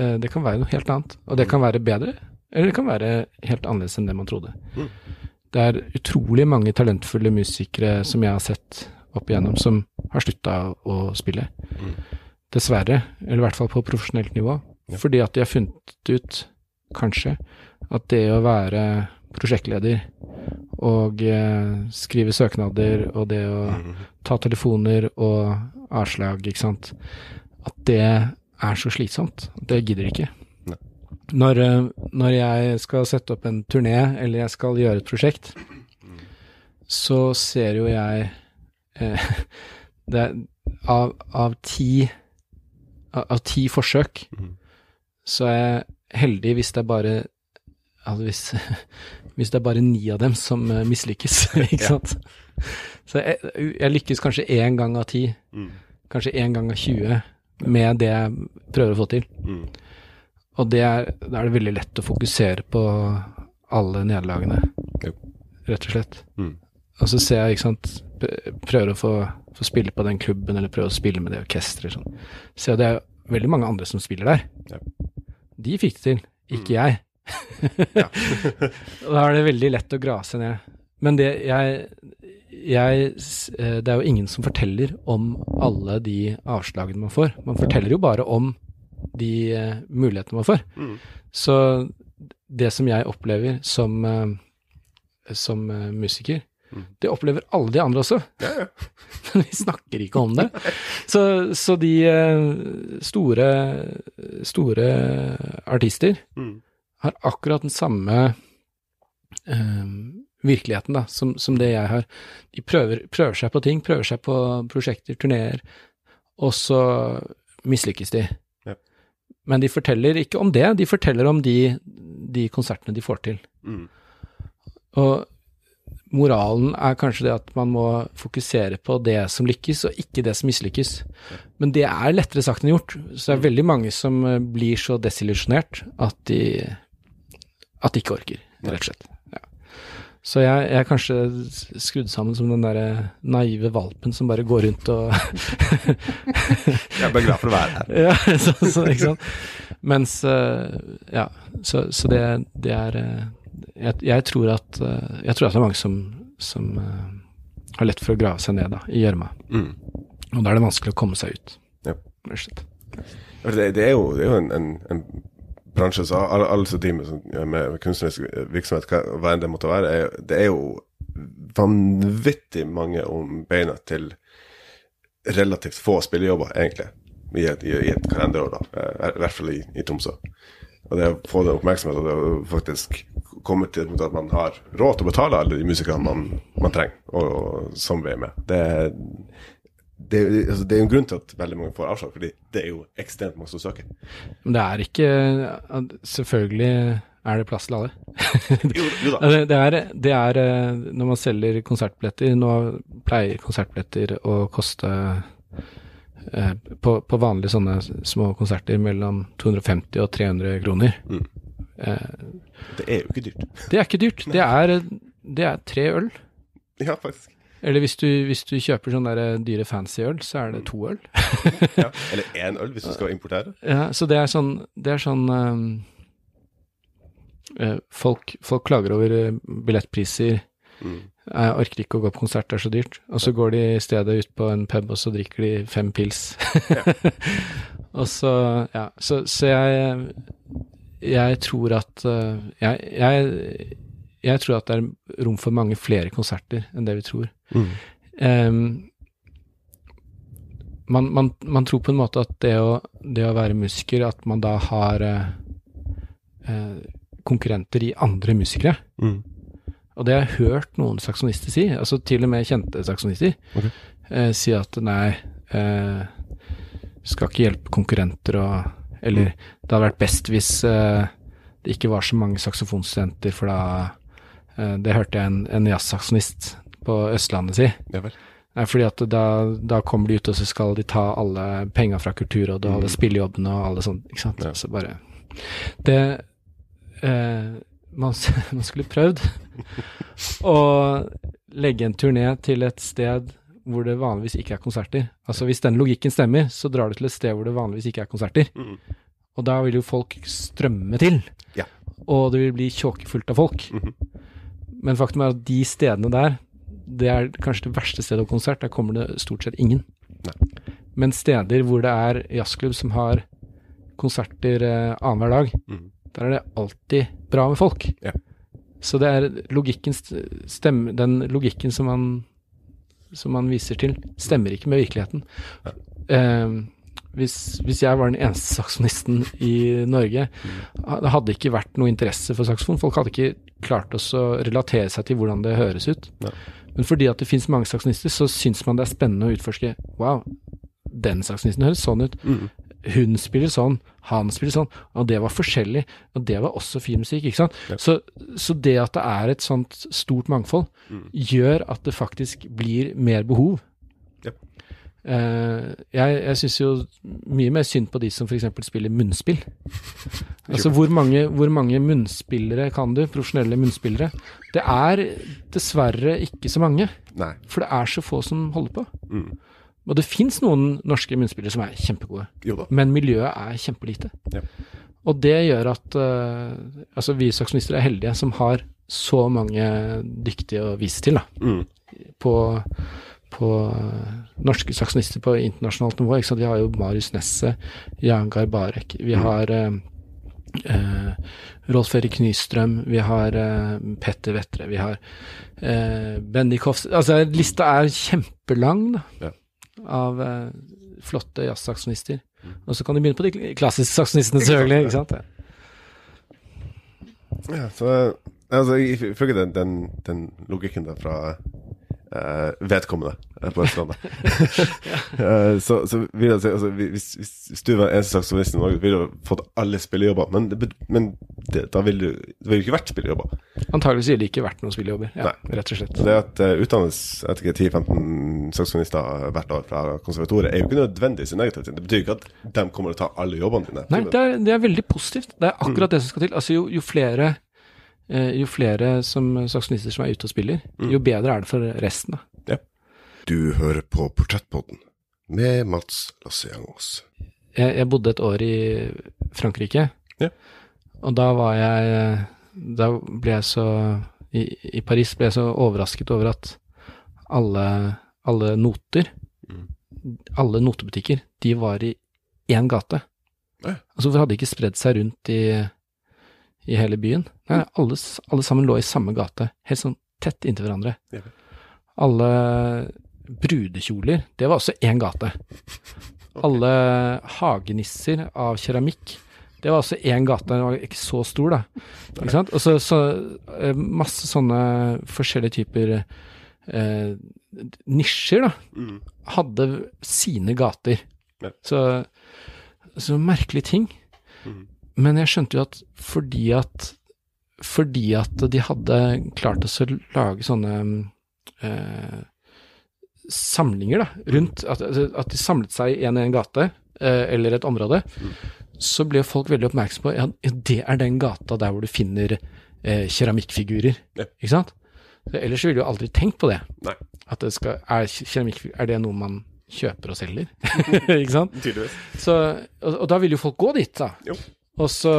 Eh, det kan være noe helt annet. Og det kan være bedre, eller det kan være helt annerledes enn det man trodde. Mm. Det er utrolig mange talentfulle musikere som jeg har sett opp igjennom, som har slutta å spille. Mm. Dessverre, eller i hvert fall på profesjonelt nivå. Ja. Fordi at de har funnet ut, kanskje, at det å være prosjektleder og eh, skrive søknader og det å Mm. ta telefoner og avslag, ikke sant, at det er så slitsomt. Det gidder ikke. Når, eh, når jeg skal sette opp en turné, eller jeg skal gjøre et prosjekt, så ser jo jeg eh, (laughs) det av, av ti av, av ti forsøk, så er jeg heldig hvis det er bare altså hvis, (laughs) hvis det er bare ni av dem som uh, mislykkes, (laughs) ikke sant. Så jeg, jeg, lykkes kanskje én gang av ti, mm. kanskje én gang av 20 med det jeg prøver å få til. Mm. Og det er, da er det veldig lett å fokusere på alle nederlagene, rett og slett. Mm. Og så ser jeg, ikke sant, prøver å få, få, spille på den klubben, eller prøver å spille med det orkesteret. Sånn. Så det er veldig mange andre som spiller der. Ja. De fikk det til, ikke mm. jeg. (laughs) (laughs) da er det veldig lett å grase ned. Men det jeg, jeg, eh, Det er jo ingen som forteller om alle de avslagene man får. Man forteller jo bare om de uh, mulighetene man får. Mm. Så det som jeg opplever som, uh, som uh, musiker, mm. det opplever alle de andre også. Ja, ja. (laughs) Men vi snakker ikke om det. Så, så de store, store artister mm. har akkurat den samme virkeligheten da, som, som, det jeg har. De prøver, prøver, seg på ting, prøver seg på prosjekter, turneer, og så mislykkes de. Men de forteller ikke om det, de forteller om de, de konsertene de får til. Mm. Og moralen er kanskje det at man må fokusere på det som lykkes, og ikke det som mislykkes. Men det er lettere sagt enn gjort. Så det er mm. veldig mange som eh, blir så desillusjonert at de, at de ikke orker, rett og slett. Så jeg, jeg, er kanskje skrudd sammen som den derre naive valpen som bare går rundt og (laughs) Jeg er bare glad for å være her. ja, (laughs) så, så, ikke sant. Mens uh, Ja, så, så det, det, er uh, jeg, jeg, tror at, jeg tror at det er mange som, som har lett for å grave seg ned da, i gjørma. Mm. Og da er det vanskelig å komme seg ut. Ja. Det, det, er jo, det er jo en, en, en bransje, så alle, alle som driver med, med, kunstnerisk virksomhet, hva, enn det måtte være, er, det er jo vanvittig mange om beina til relativt få spillejobber, egentlig, i et, i et kalenderår, da. Eh, I hvert fall i, i Tromsø. Og det å få den oppmerksomheten og det faktisk komme til at man har råd til å betale alle de musikerne man, man trenger, og, og er med, det, det, altså, det er jo en grunn til at veldig mange får avslag, fordi det er jo ekstremt mange som søker. Men det er ikke Selvfølgelig er det plass til alle. jo, jo da. (laughs) Altså, det, er, det er eh, Når man selger konsertbilletter Nå pleier konsertbilletter å koste eh, på, på, vanlige sånne små konserter mellom 250 og 300 kroner. Mm. Eh, det er jo ikke dyrt. Det er ikke dyrt. Det er, det er tre øl. Ja, faktisk. Eller hvis du, hvis du kjøper sånn der eh, dyre fancy øl, så er det to øl. (laughs) ja, eller én øl, hvis du skal importere. Ja, så det er sånn, det er sånn um, folk, folk, klager over billettpriser. Mm. Jeg orker ikke å gå på konsert, det er så dyrt. Og så går de i stedet ut på en pub, og så drikker de fem pils. (laughs) og så, ja, så, så jeg, jeg tror at jeg, jeg jeg tror at det er rom for mange flere konserter enn det vi tror. Mm. Um, man, man, man, tror på en måte at det å, det å være musiker, at man da har uh, uh, konkurrenter i andre musikere. Mm. Og det har jeg hørt noen saksonister si, altså til og med kjente saksonister, okay. uh, si at nei, skal ikke hjelpe konkurrenter og Eller mm. det hadde vært best hvis det ikke var så mange saksofonstudenter, for da Eh, det hørte jeg en, en jazzsaksonist på Østlandet si. Ja vel. Nei, fordi at da, da, kommer de ut, og så skal de ta alle penga fra Kulturrådet og alle mm. spillejobbene og alle sånt ikke sant. Ja. Så bare Det eh, man, (laughs) man, skulle prøvd (laughs) å legge en turné til et sted hvor det vanligvis ikke er konserter. Altså Hvis den logikken stemmer, så drar du til et sted hvor det vanligvis ikke er konserter. Mm. Og da vil jo folk strømme til. Ja. Og det vil bli tjåkefullt av folk. Mm -hmm. Men faktum er at de stedene der, det er kanskje det verste stedet å konsert. Der kommer det stort sett ingen. Nei. Men steder hvor det er jazzklubb som har konserter eh, annenhver dag, mm. der er det alltid bra med folk. Ja. Så det er logikken stemme, Den logikken som man, som man viser til, stemmer ikke med virkeligheten. Ja. Eh, hvis, hvis, jeg var den eneste saksofonisten i Norge, det hadde ikke vært noe interesse for saksofon. Folk hadde ikke klart å relatere seg til hvordan det høres ut. Ja. Men fordi at det finnes mange saksonister, så syns man det er spennende å utforske. Wow, den saksonisten høres sånn ut. Mm. Hun spiller sånn. Han spiller sånn. Og det var forskjellig. Og det var også fin musikk, ikke sant. Så, så det at det er et sånt stort mangfold, gjør at det faktisk blir mer behov. Eh, jeg jeg syns jo mye mer synd på de som f.eks. spiller munnspill. (laughs) Altså hvor mange, hvor mange munnspillere kan du? Profesjonelle munnspillere. Det er dessverre ikke så mange, Nei. for det er så få som holder på. Mm. Og det fins noen norske munnspillere som er kjempegode, Jo da. men miljøet er kjempelite. Ja. Og det gjør at uh, altså vi saksminister er heldige som har så mange dyktige å vise til da, Mm. på, på eh, norske saksonister på internasjonalt nivå. Ikke sant? Vi har jo Marius Nesset, Jan Garbarek, vi har eh, eh, Rolf Erik Nystrøm, vi har eh, Petter Vettre, vi har eh, Bendik Hofs Altså, lista er kjempelang, da. Ja. Av eh, flotte jazzsaksonister. Og så kan du begynne på de klassiske saksonistene, selvfølgelig. ikke sant? Ja, så altså, ifølge den, den, den logikken der fra vedkommende eh, på Østlandet (laughs) Eh, så, så vil jeg si altså, hvis, hvis, du var eneste saksofonist i Norge, ville du fått alle spillejobber. Men, men det, da ville Det vil ikke vært spillejobber. Antakeligvis ville det ikke vært noen spillejobber. Ja, rett og slett. Det at det utdannes vet ikke, 10-15 saksofonister hvert år fra konservatoriet, er jo ikke nødvendigvis negativt. Det betyr ikke at de kommer til å ta alle jobbene dine. Nei, det er, det er veldig positivt. Det er akkurat det som skal til. Altså, jo, jo flere eh, jo flere som saksofonister som er ute og spiller, jo bedre er det for resten. da. Du hører på Portrettpodden med Mats Lasseangos. Jeg, jeg bodde et år i Frankrike, Ja. og da var jeg Da ble jeg så i, I Paris ble jeg så overrasket over at alle, alle noter, alle notebutikker, de var i én gate. Ja. Altså, hvorfor hadde de ikke spredd seg rundt i, i hele byen? Nei, alle, alle sammen lå i samme gate, helt sånn tett inntil hverandre. Ja. Alle brudekjoler, det var også én gate. Alle hagenisser av keramikk, det var også én gate, den var ikke så stor, da. Ikke sant? Og så, så eh, masse sånne forskjellige typer eh, nisjer, da, Mm. hadde sine gater. Ja. Så, så merkelige ting. Mhm. Men jeg skjønte jo at fordi at fordi at de hadde klart å lage sånne eh, samlinger da, rundt at, at de samlet seg i en i en gate, eh, eller et område, så ble folk veldig oppmerksom på ja, det er den gata der hvor du finner eh, keramikkfigurer. Ja. Ikke sant? Så ellers ville du aldri tenkt på det. Nei, At det skal, er, er det noe man kjøper og selger? (laughs) ikke sant? tydeligvis. Så, og, og da vil jo folk gå dit, da. Jo. Og så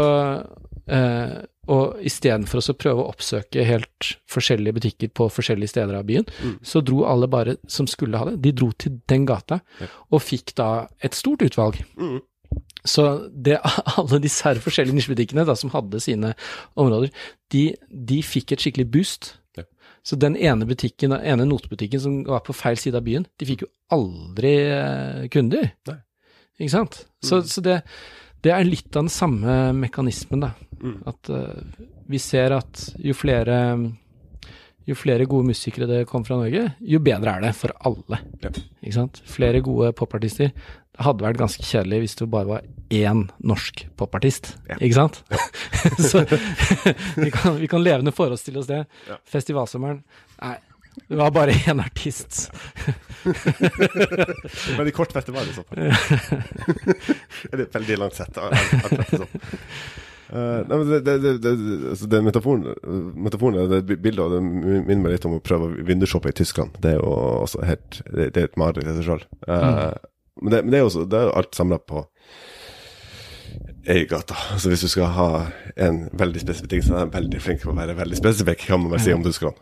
eh, Og istedenfor å prøve å oppsøke helt forskjellige butikker på forskjellige steder av byen, Mm. så dro alle bare som skulle ha det, de dro til den gata, Ja. og fikk da et stort utvalg. Mm. Så det, (laughs) alle disse her forskjellige nisjebutikkene da, som hadde sine områder, de, de fikk et skikkelig boost. Ja. Så den ene butikken, den ene notebutikken som var på feil side av byen, de fikk jo aldri eh, kunder. Nei. Ikke sant? Så, så det, det er litt av den samme mekanismen, da. Mm. At uh, vi ser at jo flere jo flere gode musikere det kommer fra Norge, jo bedre er det for alle. Ja. Ikke sant? Flere gode popartister. Det hadde vært ganske kjedelig hvis det bare var én norsk popartist, Ja. ikke sant? (laughs) Så (laughs) vi kan, vi kan levende forestille oss det. Ja. Festivalsommeren Nei, det var bare én artist. Veldig kort festival i så fall. Eller veldig langt sett. og. Eh, nei, men det, det, det, altså det metaforen, metaforen det bildet av det minner meg litt om å prøve å vindusshoppe i Tyskland. Det er jo også helt Det, det er et mareritt i seg sjøl. men, det, er jo også Det er alt samla på Øygata. Så Altså hvis du skal ha en veldig spesifikk ting, så er jeg veldig flink på å være veldig spesifikk, kan man vel si om tyskerne.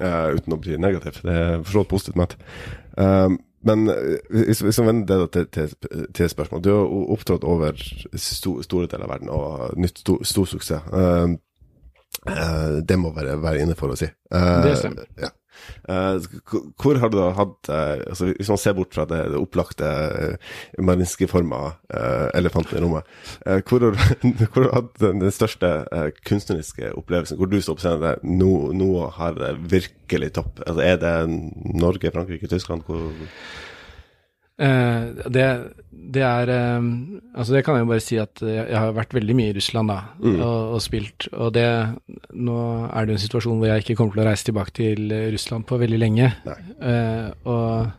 Eh, uten å bli negativ. Det er for så vidt positivt ment. Uh, men eh, hvis, hvis man vender det til, til, til spørsmål Du har opptrådt over sto, store deler av verden og nytt stor, stor suksess. Uh, det må være, være inne for å si. Det stemmer. Ja. Eh, hvor har du da hatt eh, altså Hvis man ser bort fra det, det opplagte uh, menneskeforma elefanten i rommet, eh, hvor, har, (laughs) hvor har du hatt den, største eh, kunstneriske opplevelsen? Hvor du står på scenen der nå, nå har det virkelig topp? Altså Er det Norge, Frankrike, Tyskland? Hvor, Eh, det, det er eh, Altså, det kan jeg jo bare si at jeg, jeg har vært veldig mye i Russland, da, Mm. og, og spilt. Og det Nå er det en situasjon hvor jeg ikke kommer til å reise tilbake til Russland på veldig lenge. Eh, og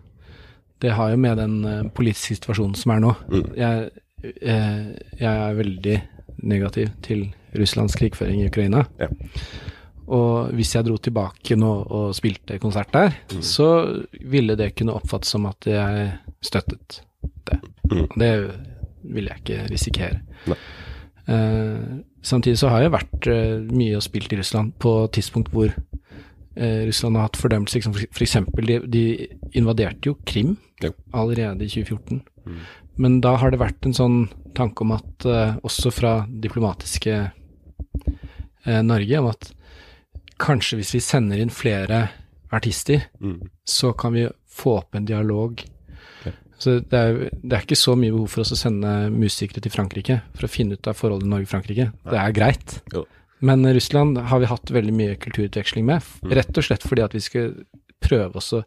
det har jo med den politiske situasjonen som er nå. Mm. Jeg, eh, jeg er veldig negativ til Russlands krigføring i Ukraina. Ja. Og hvis jeg dro tilbake nå og spilte konsert der, Mm. så ville det kunne oppfattes som at jeg støttet det. Mm. Det ville jeg ikke risikere. Eh, samtidig så har jeg vært uh, mye og spilt i Russland på tidspunkt hvor uh, Russland har hatt fordømmelse. Liksom for, for eksempel, de, de invaderte jo Krim Jo. allerede i 2014. Mm. Men da har det vært en sånn tanke om at, også fra diplomatiske Norge, om at kanskje hvis vi sender inn flere artister, Mm. så kan vi få opp en dialog. Okay. Så det er, det er ikke så mye behov for oss å sende musikere til Frankrike for å finne ut av forholdet Norge-Frankrike. Det er greit. Jo. Men Russland har vi hatt veldig mye kulturutveksling med, Mm. rett og slett fordi at vi skal prøve oss å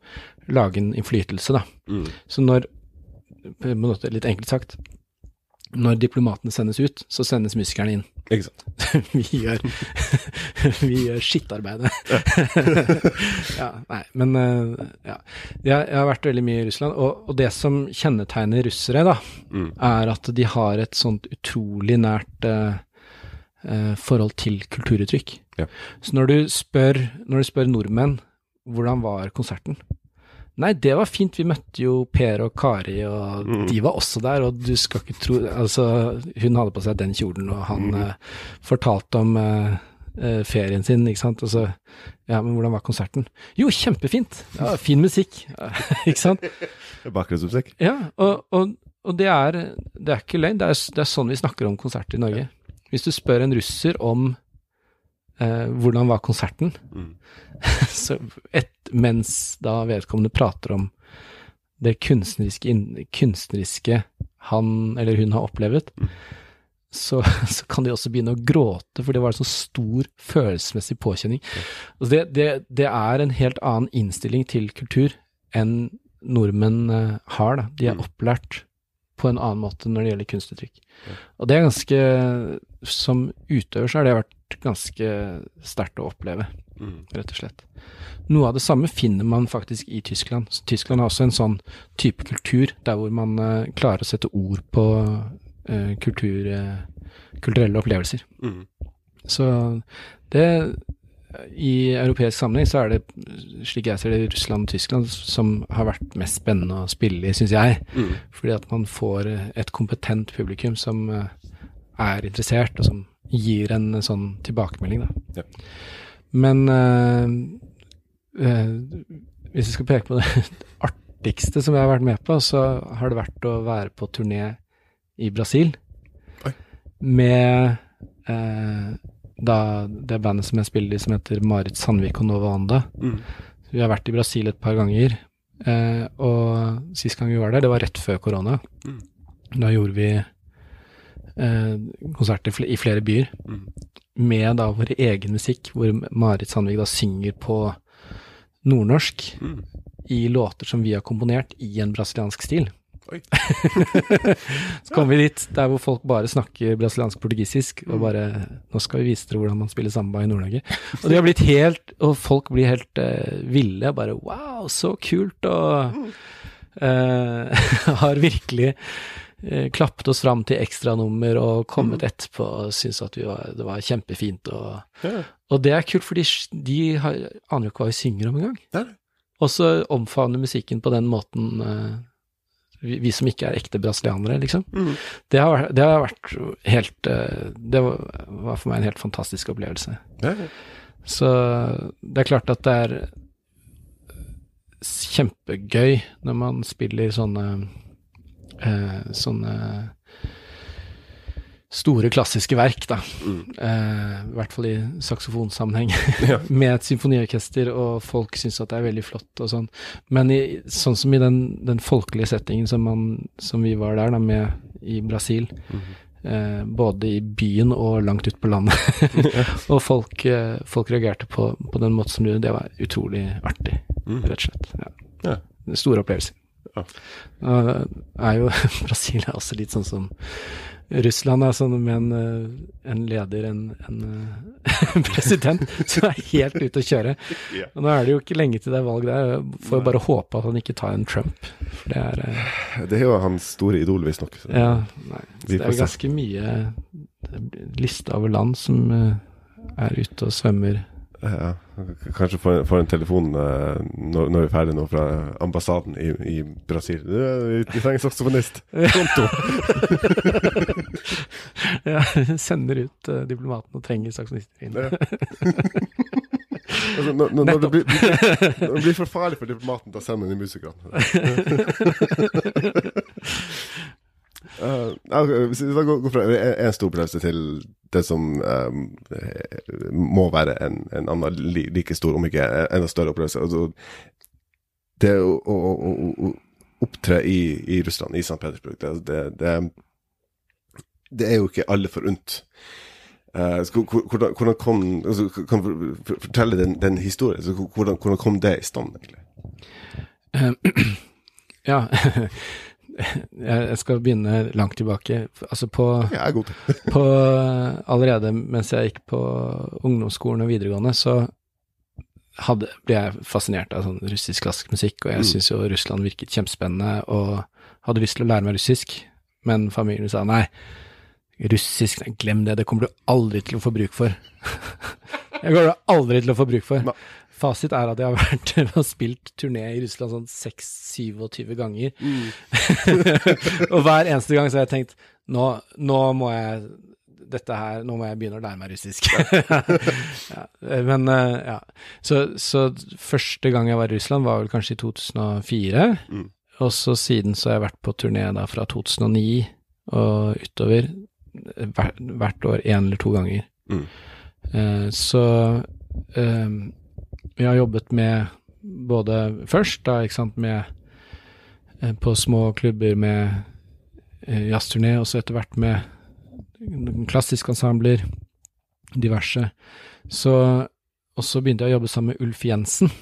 lage en innflytelse, da. Mm. Så når, på en måte litt enkelt sagt, når diplomatene sendes ut, så sendes musikerne inn. Ikke sant. (laughs) vi gjør, (laughs) vi gjør skittarbeidet. (laughs) ja, nei, men eh, ja. Jeg, har vært veldig mye i Russland, og, og det som kjennetegner russere, da, Mm. er at de har et sånt utrolig nært eh, eh, forhold til kulturuttrykk. Ja. Så når du spør, når du spør nordmenn hvordan var konserten? Nei, det var fint, vi møtte jo Per og Kari, og Mm. de var også der, og du skal ikke tro Altså, hun hadde på seg den kjolen, og han Mm. eh, fortalte om eh, eh, ferien sin, ikke sant, og så Ja, men hvordan var konserten? Jo, kjempefint! Ja, fin musikk, (laughs) ikke sant? (laughs) Bakgrunnsmusikk. Ja, og, og, og det, er, det er ikke løgn. Det er, det er sånn vi snakker om konserter i Norge. Hvis du spør en russer om eh, hvordan var konserten, Mm. (laughs) så et, mens da vedkommende prater om det kunstneriske, in, kunstneriske han eller hun har opplevd, Mm. så, (laughs) så kan de også begynne å gråte, for det var en så stor følelsesmessig påkjenning. Altså det, det, det er en helt annen innstilling til kultur enn nordmenn eh, har. Da. De er Mm. opplært på en annen måte når det gjelder kunstuttrykk. Og det er ganske Som utøver så har det vært ganske sterkt å oppleve Mm. rett og slett. Noe av det samme finner man faktisk i Tyskland. Så Tyskland har også en sånn type kultur, der hvor man eh, klarer å sette ord på eh, kultur, eh, kulturelle opplevelser. Mm. Så det I europeisk sammenheng så er det, slik jeg ser det, Russland og Tyskland som har vært mest spennende å spille i, syns jeg. Mm. Fordi at man får eh, et kompetent publikum som eh, er interessert, og som gir en eh, sånn tilbakemelding, da. Ja. Men øh, øh, hvis jeg skal peke på det (laughs) artigste som jeg har vært med på, så har det vært å være på turné i Brasil Oi. med eh, da det bandet som jeg spiller i, som heter Marit Sandvik og Nova Anda. Mm. Vi har vært i Brasil et par ganger, eh, og sist gang vi var der, det var rett før korona. Mm. Da gjorde vi eh, konserter i flere byer Mm. med da vår egen musikk, hvor Marit Sandvik da synger på nordnorsk Mm. i låter som vi har komponert i en brasiliansk stil. Oi. (laughs) Så kommer vi dit der hvor folk bare snakker brasiliansk-portugisisk, og Mm. bare Nå skal vi vise dere hvordan man spiller samba i Nord-Norge. Og de har blitt helt Og folk blir helt uh, ville. Bare wow, så kult! Og uh, (laughs) har virkelig uh, klappet oss fram til ekstranummer og kommet etterpå og syntes at vi var, det var kjempefint. Og, og det er kult, for de, de har, aner jo ikke hva vi synger om engang. Og så omfavne musikken på den måten vi, vi som ikke er ekte brasilianere, liksom. Mm. Det har, det har vært helt eh, Det var, for meg en helt fantastisk opplevelse. Ja, ja. Så det er klart at det er kjempegøy når man spiller sånne eh, sånne store klassiske verk, da. Mm. Eh, I hvert fall i saksofonsammenheng. (laughs) Ja. (laughs) med et symfoniorkester, og folk syns at det er veldig flott og sånn. Men i, sånn som i den, den folkelige settingen som, man, som vi var der, da, med i Brasil, Mm. eh, både i byen og langt ut på landet, (laughs) og folk, eh, folk reagerte på, på den måten som du gjorde, det var utrolig artig, Mm. rett og slett. Ja. Ja. Store opplevelser. Ja. Nå er jo (laughs) Brasil er også litt sånn som Russland er sånn med en, eh, en leder, en, en eh, (laughs) president, som er helt ute å kjøre. Og nå er det jo ikke lenge til det er valg der. Får jo bare håpe at han ikke tar en Trump. For det er eh, Det er jo hans store idol, visstnok. så- Ja, nei. Så det er jo ganske mye liste over land som eh, er ute og svømmer. Ja, kanskje får en telefon eh, når, når vi er ferdig nå fra ambassaden i, i Brasil. Vi, trenger saksofonist. (laughs) Konto! (laughs) Ja, sender ut uh, diplomaten og trenger saksofonister inn. Altså, når, når, når, det blir, når det blir for farlig for diplomaten, da sender inn musikerne. (laughs) Uh, okay, hvis vi fra en, stor opplevelse til det som um, må være en, en annen like stor, om ikke enda større opplevelse. Altså, det å, å, å, å, opptre i, i Russland, i St. Petersburg, det, det, det, det er jo ikke alle forunt. Uh, hvordan, kom altså, Kan du fortelle den, den historien? Hvordan, hvordan kom det i stand, egentlig? Uh, (clears throat) ja, (laughs) jeg skal begynne langt tilbake. Altså på, Ja, (laughs) på Allerede mens jeg gikk på ungdomsskolen og videregående, så hadde, ble jeg fascinert av sånn russisk klassisk musikk, og jeg Mm. syntes jo Russland virket kjempespennende, og hadde lyst til å lære meg russisk, men familien sa nei, russisk, glem det, det kommer du aldri til å få bruk for. (laughs) jeg kommer aldri til å få bruk for. Nei. Fasit er at jeg har vært (laughs) og spilt turné i Russland sånn 6-27 ganger, (laughs) og hver eneste gang så har jeg tenkt, nå, nå må jeg dette her, nå må jeg begynne å lære meg russisk. ja, (laughs) men eh, ja. Så, så første gang jeg var i Russland var vel kanskje i 2004. Mm. Og så siden så har jeg vært på turné da fra 2009 og utover. Hvert, hvert år én eller to ganger. Mm. Eh, så eh, vi har jobbet med både først, da, ikke sant, med eh, på små klubber med jazzturné, og så etter hvert med klassiske ensembler, diverse. Så, og så begynte jeg å jobbe sammen med Ulf Jensen,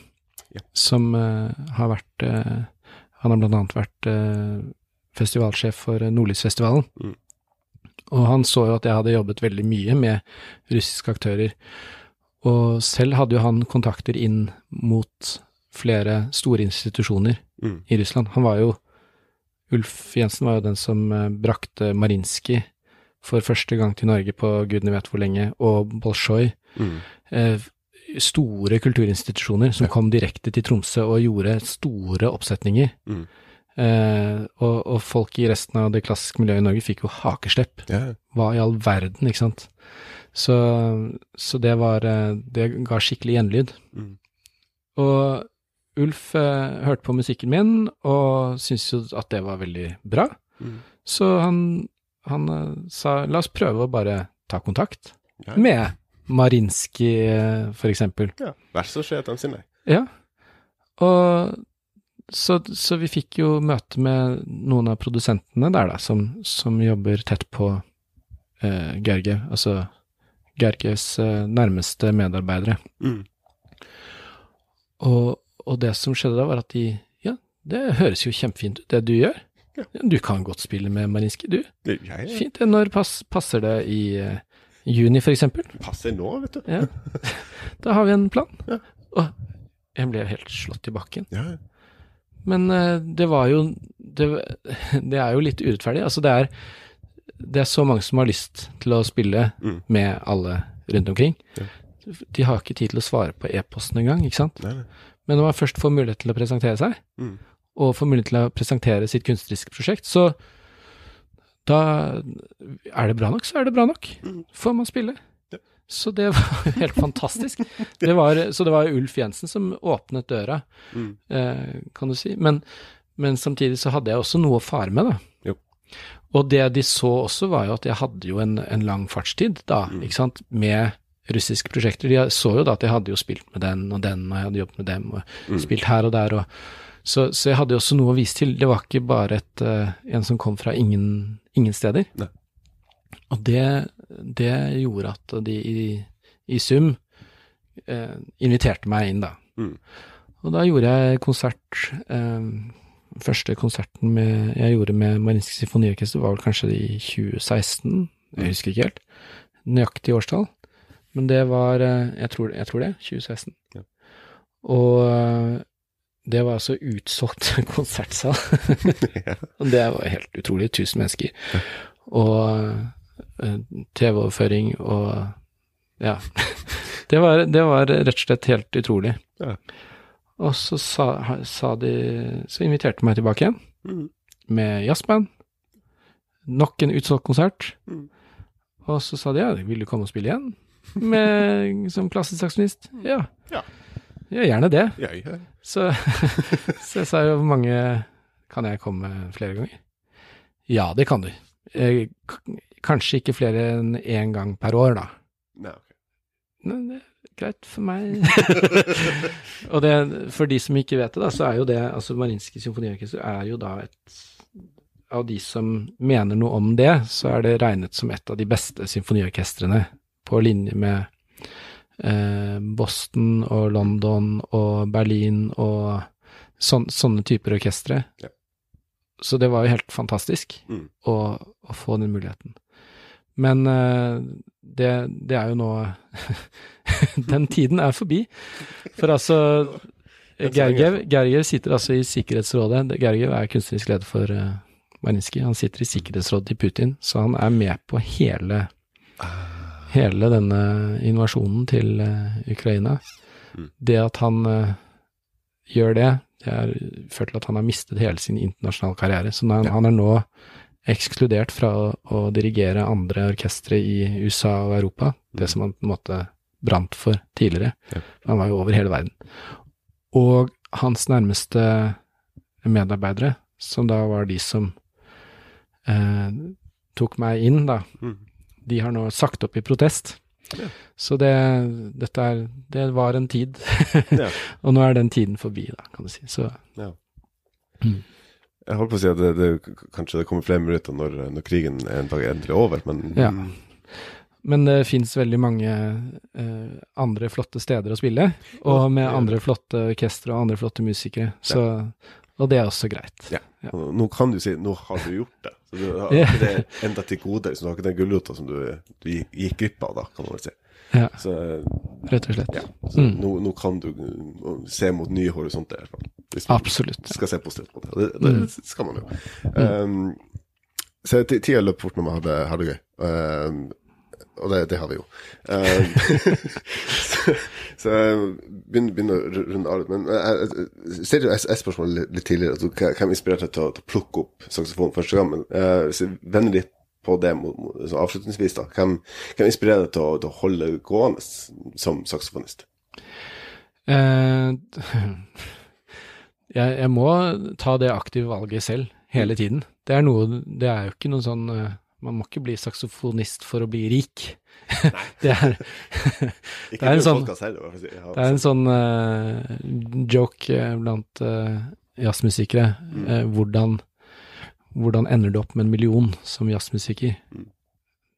Ja. som uh, har vært uh, Han har blant annet vært uh, festivalsjef for Nordlysfestivalen. Mm. Og han så jo at jeg hadde jobbet veldig mye med russiske aktører. Og selv hadde jo han kontakter inn mot flere store institusjoner Mm. i Russland. Han var jo Ulf Jensen var jo den som eh, brakte Marinskij for første gang til Norge på gudene vet hvor lenge, og Bolsjoj. Mm. Eh, store kulturinstitusjoner som kom direkte til Tromsø og gjorde store oppsetninger. Mm. Eh, og, og folk i resten av det klassiske miljøet i Norge fikk jo hakeslepp. Yeah. Hva i all verden, ikke sant? Så, så det var eh, Det ga skikkelig gjenlyd. Mm. Og Ulf eh, hørte på musikken min og syntes jo at det var veldig bra. Mm. Så han, han eh, sa la oss prøve å bare ta kontakt Ja. med Marinskij, eh, for eksempel. ja. Vær så skjøt han sin nei. Ja. Og så, så vi fikk jo møte med noen av produsentene der, da, som, som jobber tett på eh, Gerge, altså Gerges eh, nærmeste medarbeidere. Mm. Og, og det som skjedde da, var at de Ja, det høres jo kjempefint ut, det du gjør. Ja. Du kan godt spille med Marinski, du. Det, ja, ja. Fint. Når pass, passer det i eh, juni, eksempel? passer nå, vet du. Ja. (laughs) Da har vi en plan. Ja. Og jeg ble helt slått i bakken. Ja, Ja. Men eh, det var jo det, (laughs) det er jo litt urettferdig. Altså, det er, det er så mange som har lyst til å spille Mm. med alle rundt omkring. Ja. De har ikke tid til å svare på e-posten engang, ikke sant. Nei, nei. Men når man først får mulighet til å presentere seg, Mm. og får mulighet til å presentere sitt kunstneriske prosjekt, så da er det bra nok, så er det bra nok. Mm. Får man spille. Så det var (laughs) helt fantastisk. Det var, så det var Ulf Jensen som åpnet døra, Mm. eh, kan du si. Men, men samtidig så hadde jeg også noe å fare med, da. Jo. Og det de så også, var jo at jeg hadde jo en, en lang fartstid da, Mm. ikke sant, med russiske prosjekter. De så jo da at jeg hadde jo spilt med den og den, og jeg hadde jobbet med dem, og Mm. spilt her og der, og så, så jeg hadde jo også noe å vise til. Det var ikke bare et, uh, en som kom fra ingen, ingen steder. Nei. Og det, det gjorde at de i, i sum eh, inviterte meg inn, da. Mm. Og da gjorde jeg konsert eh, første konserten med, jeg gjorde med Marinske Symfoniorkester, var vel kanskje i 2016. Jeg husker ikke helt. Nøyaktig årstall. Men det var eh, Jeg tror, jeg tror det. 2016. Ja. Og eh, det var altså utsolgt (laughs) konsertsal. (laughs) Og det var helt utrolig. 1000 mennesker. Og eh, TV-overføring og Ja. (laughs) Det var, det var rett og slett helt utrolig. Ja. Og så sa, sa de Så inviterte de meg tilbake igjen Mm. med jazzband. Nok en utsolgt konsert. Mm. Og så sa de ja, vil du komme og spille igjen? Med, (laughs) som klassisk saksofonist? Ja. Ja. ja, gjerne det. Ja, ja. Så, (laughs) så jeg sa jo hvor mange Kan jeg komme flere ganger? Ja, det kan du. Eh, k- kanskje ikke flere enn én gang per år, da. Nei, ok. Men det er greit for meg. (laughs) og det, for de som ikke vet det, da, så er jo det altså Marinske Symfoniorkester er jo da et Av de som mener noe om det, så er det regnet som et av de beste symfoniorkestrene, på linje med eh, Boston og London og Berlin og sån, sånne typer orkestre. Ja. Så det var jo helt fantastisk Mm. å, å få den muligheten. Men eh, det, det er jo nå (laughs) Den tiden er forbi. For altså Gergiev, Gergiev sitter altså i Sikkerhetsrådet. Gergiev er kunstnerisk leder for uh, Marinskij. Han sitter i Sikkerhetsrådet til Putin, så han er med på hele, hele denne invasjonen til eh, Ukraina. Mm. Det at han eh, gjør det, det har ført til at han har mistet hele sin internasjonale karriere. Så han, han er nå ekskludert fra å, å dirigere andre orkestre i USA og Europa, det som han på en måte brant for tidligere. Ja. Han var jo over hele verden. Og hans nærmeste medarbeidere, som da var de som eh, tok meg inn, da, Mm. de har nå sagt opp i protest. Ja. Så det, dette er, det var en tid, Ja. (laughs) og nå er den tiden forbi, da, kan du si. Så Jeg holdt på å si at det, det, kanskje det kommer flere minutter når, når krigen en dag er endelig over, men Ja. Men det fins veldig mange eh, andre flotte steder å spille, og med andre flotte orkestre og andre flotte musikere. Så, Og det er også greit. Ja. Ja. Nå kan du si nå har du gjort det. Så du har (laughs) ikke det enda til gode, så du har ikke den gulrota som du, du gikk glipp av, da, kan man vel si. Ja, Så, rett og slett. ja. Mm. nå, nå kan du se mot nye horisonter, i hvert fall. Hvis man Absolutt. skal se positivt på det. Det, det Mm. skal man jo. Um, så ti- tida løp fort når man har det, gøy. Um, og det, det har vi jo. Um, (laughs) så så jeg begynner, begynner å runde av litt. Men jeg, jeg, jeg stilte jo et spørsmål litt, litt tidligere. Altså, hva hva inspirerte deg til, å- til å plukke opp saksofon første gang? Men uh, vender litt på det avslutningsvis, da. Hvem, hvem inspirerer deg til til å holde gående som saksofonist? Eh, (laughs) jeg, jeg må ta det aktive valget selv, hele tiden. Det er noe Det er jo ikke noe sånn eh, Man må ikke bli saksofonist for å bli rik. (laughs) det er (laughs) Ikke er en sånn- Det er en sånn uh, joke eh, blant uh, jazzmusikere. Mm. Uh, hvordan, hvordan ender du opp med en million som jazzmusiker? Mm.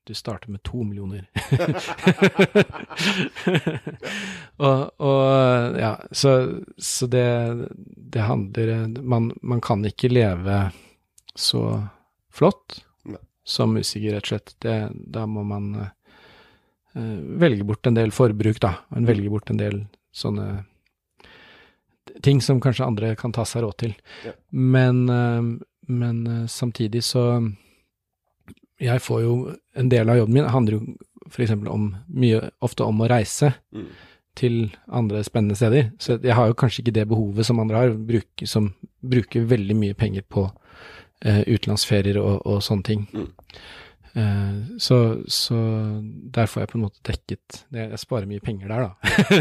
Du starter med to millioner. (laughs) (laughs) og, og ja, så, så det, det handler man, man kan ikke leve så flott Nei. som musiker, rett og slett. Det, da må man eh, velge bort en del forbruk, da. Man velger bort en del sånne ting som kanskje andre kan ta seg råd til. Ja. Men, eh, men eh, samtidig så Jeg får jo En del av jobben min handler jo f.eks. om mye, ofte om å reise Mm. til andre spennende steder. Så jeg har jo kanskje ikke det behovet som andre har, bruker, som bruker veldig mye penger på eh, utenlandsferier og, og sånne ting. Mm. Eh, så, så der får jeg på en måte dekket det, Jeg sparer mye penger der, da.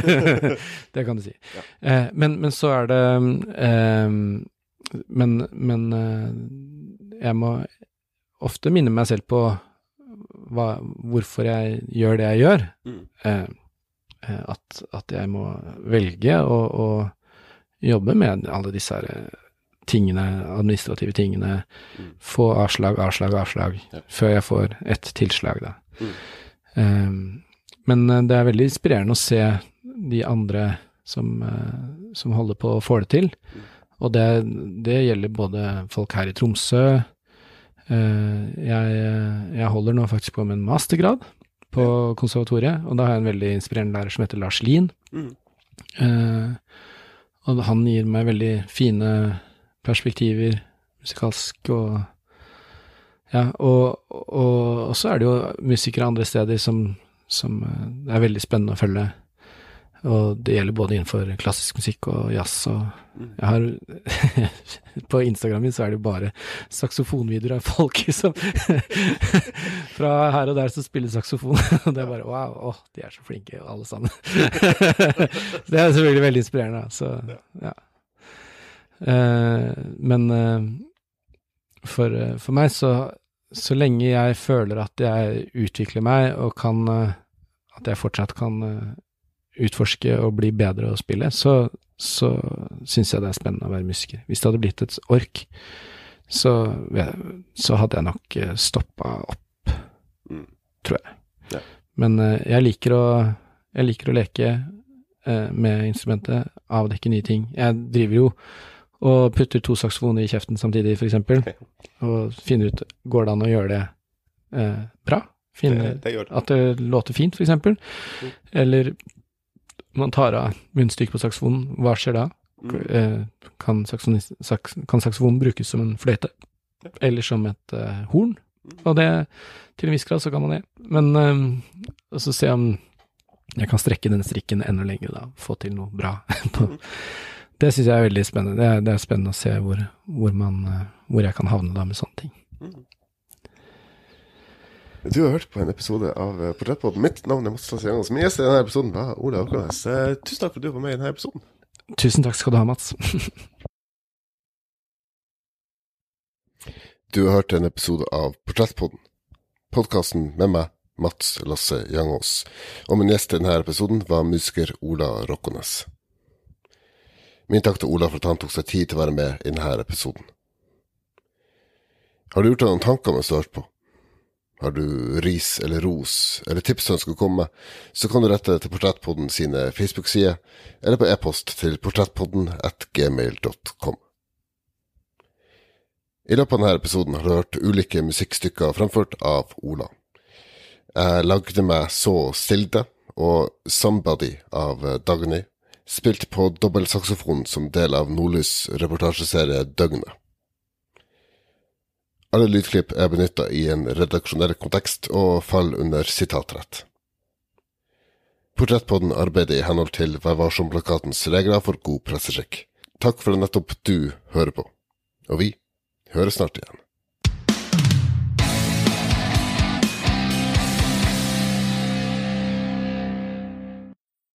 (laughs) (laughs) det kan du si. Ja. Eh, men, men så er det eh, Men, men eh, jeg må ofte minne meg selv på hva, hvorfor jeg gjør det jeg gjør. Mm. Eh, eh, at, at jeg må velge å, å jobbe med alle disse tingene, administrative tingene. Mm. Få avslag, avslag, avslag, Ja. før jeg får et tilslag, da. Mm. Eh, men det er veldig inspirerende å se de andre som, som holder på å få det til. Og det, det gjelder både folk her i Tromsø eh, jeg, jeg holder nå faktisk på med en mastergrad på konservatoriet, og da har jeg en veldig inspirerende lærer som heter Lars Lien. Mm. Eh, og han gir meg veldig fine perspektiver musikalsk og Ja, og, og, og så er det jo musikere andre steder som, som eh, det er veldig spennende å følge. Og det gjelder både innenfor klassisk musikk og jazz og jeg har (laughs) På Instagram min så er det jo bare saksofonvideoer av folk (laughs) som (laughs) Fra her og der som spiller saksofon. Og det er bare wow, å, de er så flinke alle sammen. det er selvfølgelig veldig inspirerende, så ja. Eh, men eh, for, eh, for meg så så lenge jeg føler at jeg utvikler meg og kan At jeg fortsatt kan utforske og bli bedre å spille, så, så syns jeg det er spennende å være musiker. Hvis det hadde blitt et ork, så, så hadde jeg nok stoppa opp, Mm. tror jeg. Ja. Men eh, jeg liker å, jeg liker å leke eh, med instrumentet, avdekke nye ting. Jeg driver jo og putter to saksofoner i kjeften samtidig, for eksempel, og finner ut går det an å gjøre det eh, bra. Finne Det, det det. at det låter fint, for eksempel. Eller man tar av munnstykket på saksofonen, hva skjer da? Mm. Eh, kan, saks, kan saksofonen brukes som en fløyte? Eller som et uh, horn? Og det, til en viss grad så kan man det. Men eh, så se om jeg kan strekke den strikken enda lenger, da. Få til noe bra. (laughs) Det syns jeg er veldig spennende. Det er, det er spennende å se hvor, hvor, man, hvor jeg kan havne da med sånne ting. Du har hørt på en episode av eh, Portrettpodden. Mitt navn er Mats Lasse Jangås. Min gjest i denne episoden var Ola Åkernes. Eh, tusen takk for at du var med i denne episoden. Tusen takk skal du ha, Mats. (laughs) Du har hørt en episode av Portrettpodden. Podkasten med meg, Mats Lasse Jangås. Og min gjest i denne episoden var musiker Ola Rokkones. Min takk til Ola for at han tok seg tid til å være med i denne episoden. Har du gjort deg noen tanker mens du har hørt på? Har du ris eller ros eller tips ønsker å komme med, så kan du rette til Portrettpodden sine Facebook-sider, eller på e-post til portrettpodden at gmail.com. I løpet av denne episoden har du hørt ulike musikkstykker fremført av Ola. Jeg lagde meg Så Silde og Somebody av Dagny, spilt på dobbeltsaksofon som del av Nordlys reportasjeserie Døgnet. Alle lydklipp er benytta i en redaksjonell kontekst og faller under sitatrett. Portrettpodden arbeider i henhold til Vær varsom-plakatens regler for god presseskikk. Takk for at nettopp du hører på, og vi høres snart igjen.